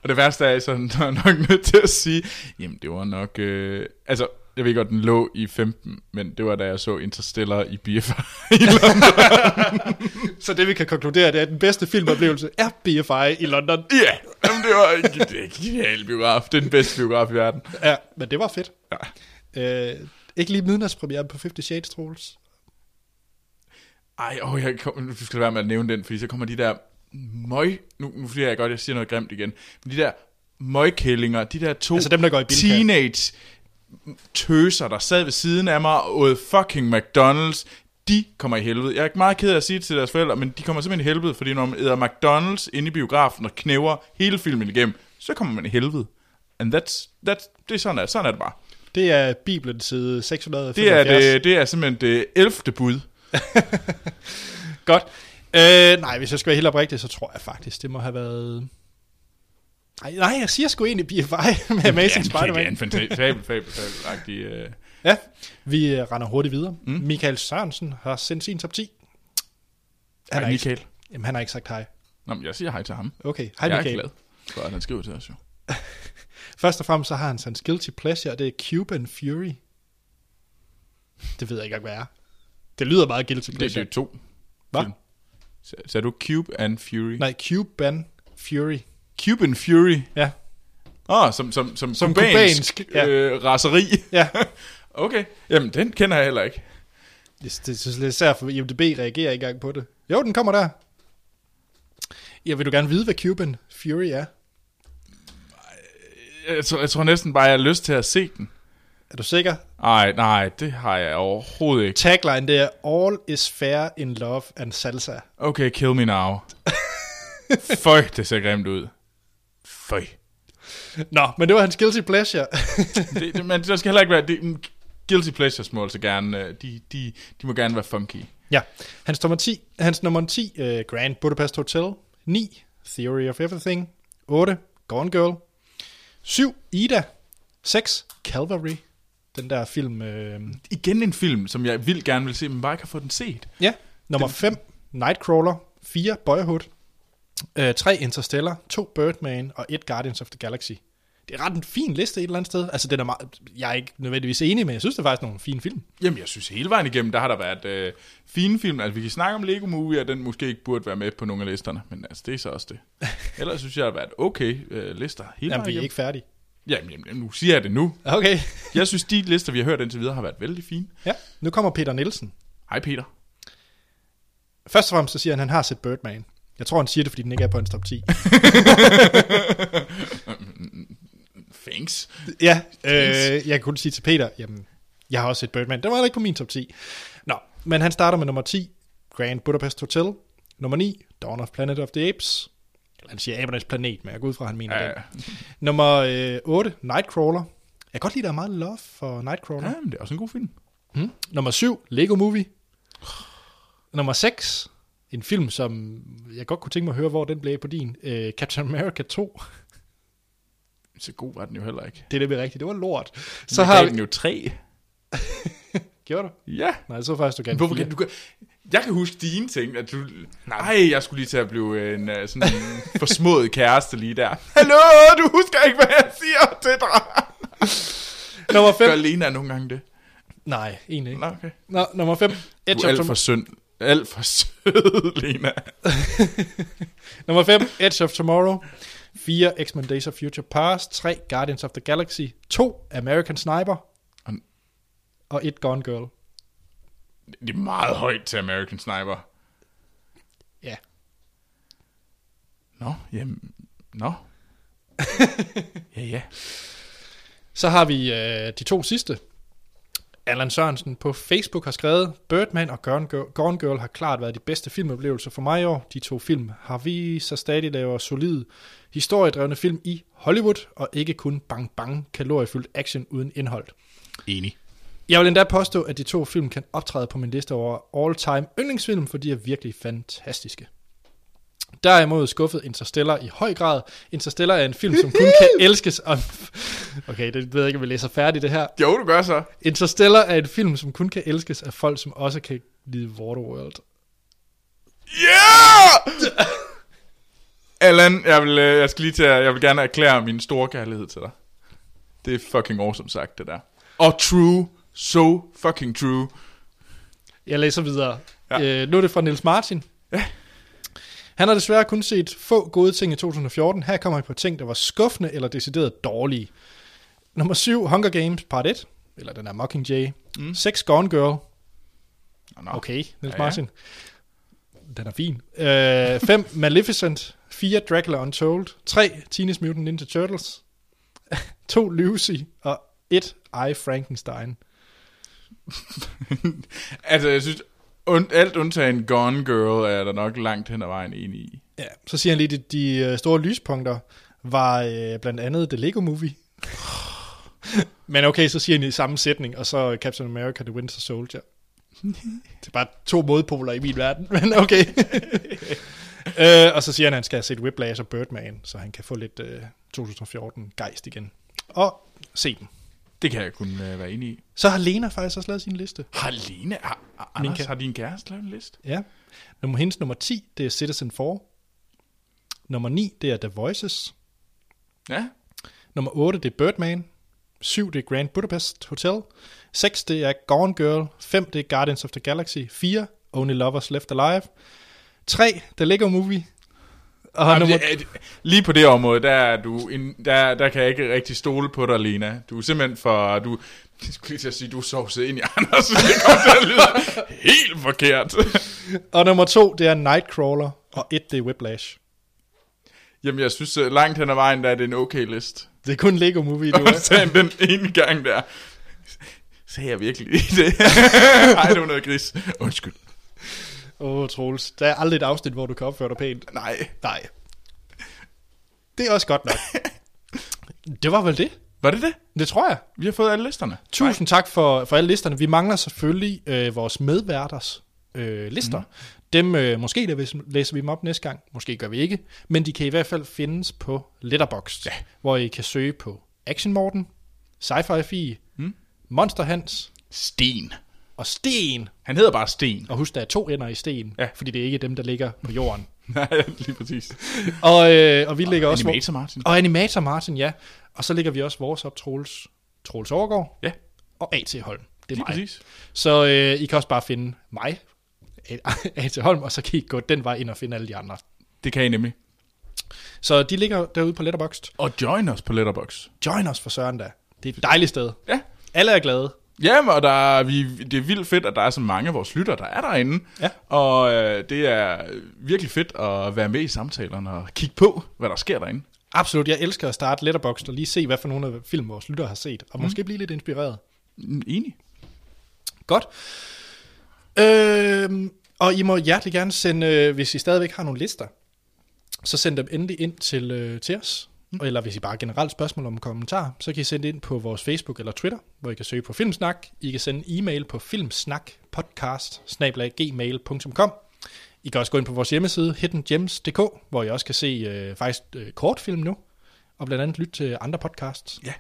Og det værste er, så *laughs* er jeg nok nødt til at sige, jamen det var nok, øh, altså jeg ved godt, den lå i 15, men det var da jeg så Interstellar i BFI *laughs* i London. Så det vi kan konkludere, det er, at den bedste filmoplevelse er BFI i London. Ja, yeah, jamen, det var ikke det er en genial biograf. Det er den bedste biograf i verden. Ja, men det var fedt. Ja. Øh, ikke lige midnatspremiere på 50 Shades, Troels. Ej, åh, jeg kom, nu skal være med at nævne den, fordi så kommer de der møg, nu, nu fordi jeg godt, jeg siger noget grimt igen, men de der møgkællinger, de der to Altså dem, der går i teenage tøser, der sad ved siden af mig og åd fucking McDonald's, de kommer i helvede. Jeg er ikke meget ked af at sige det til deres forældre, men de kommer simpelthen i helvede, fordi når man æder McDonald's inde i biografen og knæver hele filmen igennem, så kommer man i helvede. And that's, that's, det er sådan, er, sådan er det bare. Det er Bibelen side 675. Det er, det, det er simpelthen det 11. bud. *laughs* Godt. Øh, nej, hvis jeg skal være helt oprigtig, så tror jeg faktisk, det må have været... Nej, nej jeg siger sgu egentlig BFI *laughs* med Amazing det er en Spider-Man. fantastisk, fabel, fabel, fabel øh. Ja, vi øh, render hurtigt videre. Mm. Michael Sørensen har sendt sin top 10. Hej, har Michael. Ikke, jamen, han har ikke sagt hej. Nå, men jeg siger hej til ham. Okay, hej jeg er Michael. glad for, at han skriver til os jo. *laughs* Først og fremmest så har han hans guilty pleasure, og det er Cuban Fury. Det ved jeg ikke hvad er. Det lyder meget guilty Det, det pleasure. er to. Hvad? er du Cube and Fury? Nej, Cuban Fury. Cuban Fury? Ja. Åh, oh, som, som, som, Som kubansk, kubansk, ja. øh, raseri. Ja. *laughs* okay, jamen den kender jeg heller ikke. Det, det synes jeg især for IMDb reagerer ikke engang på det. Jo, den kommer der. Jeg vil du gerne vide, hvad Cuban Fury er? Jeg tror, jeg tror næsten bare, jeg har lyst til at se den. Er du sikker? Nej, nej, det har jeg overhovedet ikke. Tagline, det er All is fair in love and salsa. Okay, kill me now. *laughs* Føj, det ser grimt ud. Føj. Nå, men det var hans guilty pleasure. det, det, men der skal heller ikke være... Det, guilty pleasures må altså gerne... øh, De, de, de må gerne være funky. ja, hans nummer 10, hans nummer 10 uh, Grand Budapest Hotel. 9, Theory of Everything. 8, Gone Girl. 7, Ida. 6, Calvary. Den der film... Øh, Igen en film, som jeg vil gerne vil se, men bare ikke har fået den set. Ja. Nummer 5, Nightcrawler. 4, Boyhood. Øh, 3, Interstellar. 2, Birdman. Og 1, Guardians of the Galaxy. Det er ret en fin liste et eller andet sted. Altså, den er meget, jeg er ikke nødvendigvis enig, men jeg synes, det er faktisk nogle fine film. Jamen, jeg synes hele vejen igennem, der har der været øh, fine film. Altså, vi kan snakke om Lego Movie, og den måske ikke burde være med på nogle af listerne, men altså, det er så også det. *laughs* Ellers synes jeg, der har været okay øh, lister hele Jamen, vejen vi er igennem. ikke færdige. Jamen, jamen, nu siger jeg det nu. Okay. Jeg synes, de lister, vi har hørt indtil videre, har været vældig fine. Ja, nu kommer Peter Nielsen. Hej Peter. Først og fremmest så siger han, at han har set Birdman. Jeg tror, han siger det, fordi den ikke er på hans top 10. *laughs* Thanks. ja, Thanks. øh, jeg kan kun sige til Peter, jamen, jeg har også set Birdman. Den var ikke på min top 10. Nå, men han starter med nummer 10, Grand Budapest Hotel. Nummer 9, Dawn of Planet of the Apes. Eller han siger abernes planet, men jeg går ud fra, at han mener Ja, den. Nummer øh, 8, Nightcrawler. Jeg kan godt lide, at der er meget love for Nightcrawler. Ja, men det er også en god film. Mm. Nummer 7, Lego Movie. Nummer 6, en film, som jeg godt kunne tænke mig at høre, hvor den blev på din. Øh, Captain America 2. Så god var den jo heller ikke. Det er det med rigtigt. Det var lort. Så Så har vi... den jo tre. *laughs* Gjorde du? Ja. Nej, så faktisk, du gerne Hvorfor kan du kan... Jeg kan huske dine ting, at du... Nej, jeg skulle lige til at blive en uh, sådan en *laughs* forsmået kæreste lige der. Hallo, du husker ikke, hvad jeg siger til dig. Nummer Gør 5. Lena nogle gange det? Nej, egentlig ikke. Nå, okay. Nå, nummer 5. Du Edge er of, alt for synd. Alt for sød, Lena. *laughs* nummer 5. Edge of Tomorrow. 4. X-Men Days of Future Past. 3. Guardians of the Galaxy. 2. American Sniper. Og- Og 1. Gone Girl. Det er meget højt til American Sniper. Ja. Nå, jamen... Nå. *laughs* ja, ja. Så har vi øh, de to sidste. Allan Sørensen på Facebook har skrevet, Birdman og Gone Girl, Gone Girl har klart været de bedste filmoplevelser for mig i år. De to film har vist sig stadig laver solide, historiedrevne film i Hollywood, og ikke kun bang bang kaloriefyldt action uden indhold. Enig. Jeg vil endda påstå, at de to film kan optræde på min liste over all-time yndlingsfilm, for de er virkelig fantastiske. Derimod skuffet Interstellar i høj grad. Interstellar er en film, som kun kan elskes *laughs* om... Okay, det ved jeg ikke, om vi læser færdigt det her. Jo, du gør så. Interstellar er en film, som kun kan elskes af folk, som også kan lide Waterworld. Yeah! *laughs* Allan, jeg, vil, øh, jeg skal lige til jeg vil gerne erklære min store kærlighed til dig. Det er fucking awesome sagt, det der. Og true. So fucking true. Jeg læser videre. Ja. Ja. Øh, nu er det fra Niels Martin. Ja. Han har desværre kun set få gode ting i 2014. Her kommer han på ting, der var skuffende eller decideret dårlige. Nummer 7, Hunger Games Part 1. Eller den er Mockingjay. 6, Gone Girl. Nå, nå. Okay, Niels Ja, ja. Martin. Den er fin. 5, *laughs* Maleficent. 4, Dracula Untold. 3, Teenage Mutant Ninja Turtles. *laughs* 2, Lucy. Og 1, I, Frankenstein. *laughs* Altså, jeg synes, und, alt undtagen Gone Girl er der nok langt hen ad vejen enig i. Ja, så siger han lige, at de, de øh, store lyspunkter var øh, blandt andet The Lego Movie. *laughs* Men okay, så siger han i samme sætning, og så Captain America The Winter Soldier. *laughs* Det er bare to modpoler i min verden, *laughs* men okay. øh, og så siger han, at han skal have set Whiplash og Birdman, så han kan få lidt øh, 2014 gejst igen. Og se dem. Det kan jeg kun øh, være enig i. Så har Lena faktisk også lavet sin liste. Har Lena, har, har, Min Anders, kæ- har din kæreste lavet en liste? Ja. Nummer, hendes nummer 10, det er Citizen 4. Nummer 9, det er The Voices. Ja. Nummer 8, det er Birdman. 7, det er Grand Budapest Hotel. 6, det er Gone Girl. 5, det er Guardians of the Galaxy. 4, Only Lovers Left Alive. 3, The Lego Movie. Og Jamen, nummer, det, lige på det område, der, er du en, der, der kan jeg ikke rigtig stole på dig, Lena. Du er simpelthen for... Du, jeg skulle lige til at sige, du er sovset ind i Anders. *laughs* Det kommer til at lyde helt forkert. og nummer 2, det er Nightcrawler. Og 1, det er Whiplash. Jamen, jeg synes, øh, langt hen ad vejen, der er det en okay list. Det er kun Lego Movie, du er. Den ene gang der. Sagde jeg virkelig det? *laughs* Ej, det var noget gris. Undskyld. Åh, oh, Troels. Der er aldrig et afsnit, hvor du kan opføre dig pænt. Nej. Nej. Det er også godt nok. *laughs* det var vel det? Var det det? Det tror jeg. Vi har fået alle listerne. Tusind tak for, for alle listerne. Vi mangler selvfølgelig øh, vores medværters øh, lister. Mm. Dem, øh, måske læser, læser vi dem op næste gang, måske gør vi ikke, men de kan i hvert fald findes på Letterboxd, ja. hvor I kan søge på Action Morten, Sci-Fi Fie, mm. Monster Hans Sten. Og Sten. Han hedder bare Sten. Og husk, der er to ender i Sten, Ja. fordi det er ikke dem, der ligger på jorden. *laughs* Nej, lige præcis. og, øh, og vi ligger også... Animator Martin. Og Animator Martin, ja. Og så ligger vi også vores op, Troels, Troels Overgaard Ja, og A.T. Holm. Det er lige mig. præcis. Så øh, I kan også bare finde mig, A.T. *laughs* Holm, og så kan I gå den vej ind og finde alle de andre. Det kan I nemlig. Så de ligger derude på Letterboxd. Og join os på Letterbox. Join os for søren da. Det er et dejligt sted. Ja. Alle er glade. Jamen, og der er, vi, det er vildt fedt, at der er så mange af vores lytter, der er derinde. Ja. Og øh, det er virkelig fedt at være med i samtalerne og kigge på, hvad der sker derinde. Absolut. Jeg elsker at starte Letterboxd og lige se, hvad for nogle af film vores lyttere har set. Og mm. måske blive lidt inspireret. Mm, Enig. Godt. Øhm, Og I må hjertelig gerne sende, øh, hvis I stadigvæk har nogle lister, så send dem endelig ind til, øh, til os. Mm. Eller hvis I bare generelt spørgsmål om kommentar, så kan I sende det ind på vores Facebook eller Twitter, hvor I kan søge på Filmsnak. I kan sende e-mail på filmsnakpodcast gmail.com. I kan også gå ind på vores hjemmeside hiddengems.dk, hvor I også kan se øh, faktisk øh, kortfilm nu, og blandt andet lytte til andre podcasts. Ja.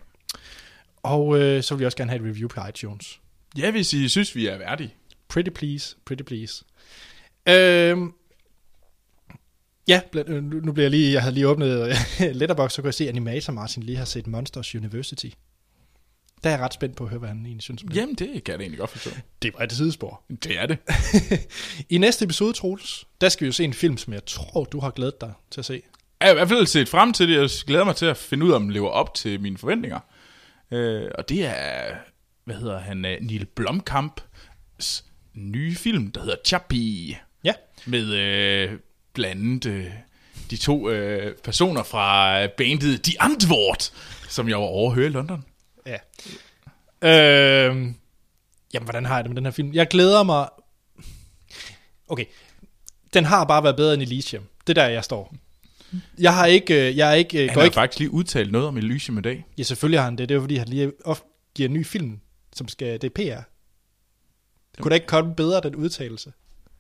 Og øh, så vil vi også gerne have et review på iTunes. Ja, hvis I synes, vi er værdige. Pretty please, pretty please. Øhm, ja, øh, nu bliver jeg lige, jeg havde lige åbnet *laughs* Letterboxd, så kunne jeg se, at Animator Martin lige har set Monsters University. Der er jeg ret spændt på at høre, hvad han egentlig synes om det. Jamen, det kan jeg da egentlig godt forstå. Det var et sidespor. Det er det. *laughs* I næste episode, Troels, der skal vi jo se en film, som jeg tror, du har glædet dig til at se. Jeg har i hvert fald set frem til det. Jeg glæder mig til at finde ud af, om den lever op til mine forventninger. Øh, og det er, hvad hedder han, øh, Neil Blomkamps nye film, der hedder Chappie. Ja. Med øh, blandt andet øh, de to øh, personer fra øh, bandet The Antwort, som jeg var overhøre i London. Ja. Øhm, jamen, hvordan har jeg det med den her film? Jeg glæder mig... Okay. Den har bare været bedre end Elysium. Det er der, jeg står. Jeg har ikke... øh, Jeg er ikke, Han går har ikke faktisk lige udtalt noget om Elysium i dag. Ja, selvfølgelig har han det. Det er jo fordi, han lige ofte giver en ny film, som skal... Det er PR. Det kunne da ikke komme bedre, den udtalelse.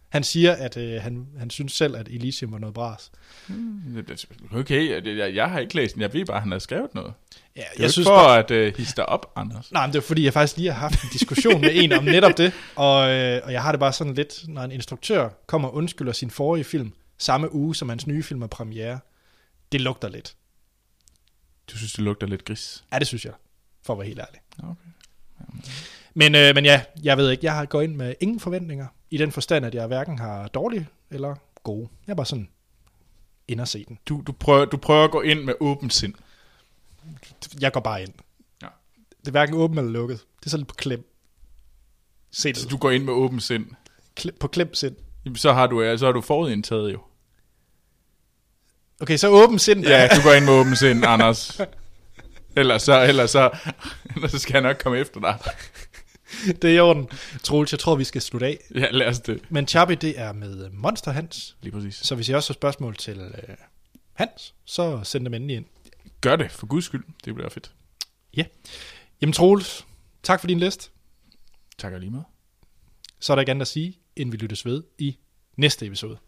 Han siger, at øh, han, han synes selv, at Elysium var noget bras. Okay, jeg, jeg, har ikke læst den. Jeg ved bare, at han har skrevet noget. Ja, det er jeg synes for bare... at uh, hisse dig op, Anders. Nej, men det er fordi, jeg faktisk lige har haft en diskussion med en om netop det, og, øh, og jeg har det bare sådan lidt, når en instruktør kommer og undskylder sin forrige film, samme uge som hans nye film er premiere, det lugter lidt. Du synes, det lugter lidt gris? Ja, det synes jeg, for at være helt ærlig. Okay. Jamen. Men, øh, men ja, jeg ved ikke, jeg har gået ind med ingen forventninger, i den forstand, at jeg hverken har dårlige eller gode. Jeg er bare sådan ind og se den. Du, du, prøver, du prøver at gå ind med åbent sind. Jeg går bare ind. Ja. Det er hverken åbent eller lukket. Det er så lidt på klem. Se det. Så du går ind med åbent sind? Klem, på klem sind. Jamen, så har du, så har du forudindtaget jo. Okay, så åben sind. Ja, du går ind med åben sind, Anders. Ellers så, ellers så, *laughs* ellers så skal jeg nok komme efter dig. *laughs* det er i orden. Troels, jeg tror, vi skal slutte af. Ja, lad os det. Men Chappie, det er med Monster Hans. Lige præcis. Så hvis I også har spørgsmål til øh, Hans, så send dem endelig ind. Gør det, for guds skyld. Det bliver fedt. Ja. Jamen Troels, tak for din list. Tak lige med. Så er der ikke andet at sige, inden vi lyttes ved i næste episode.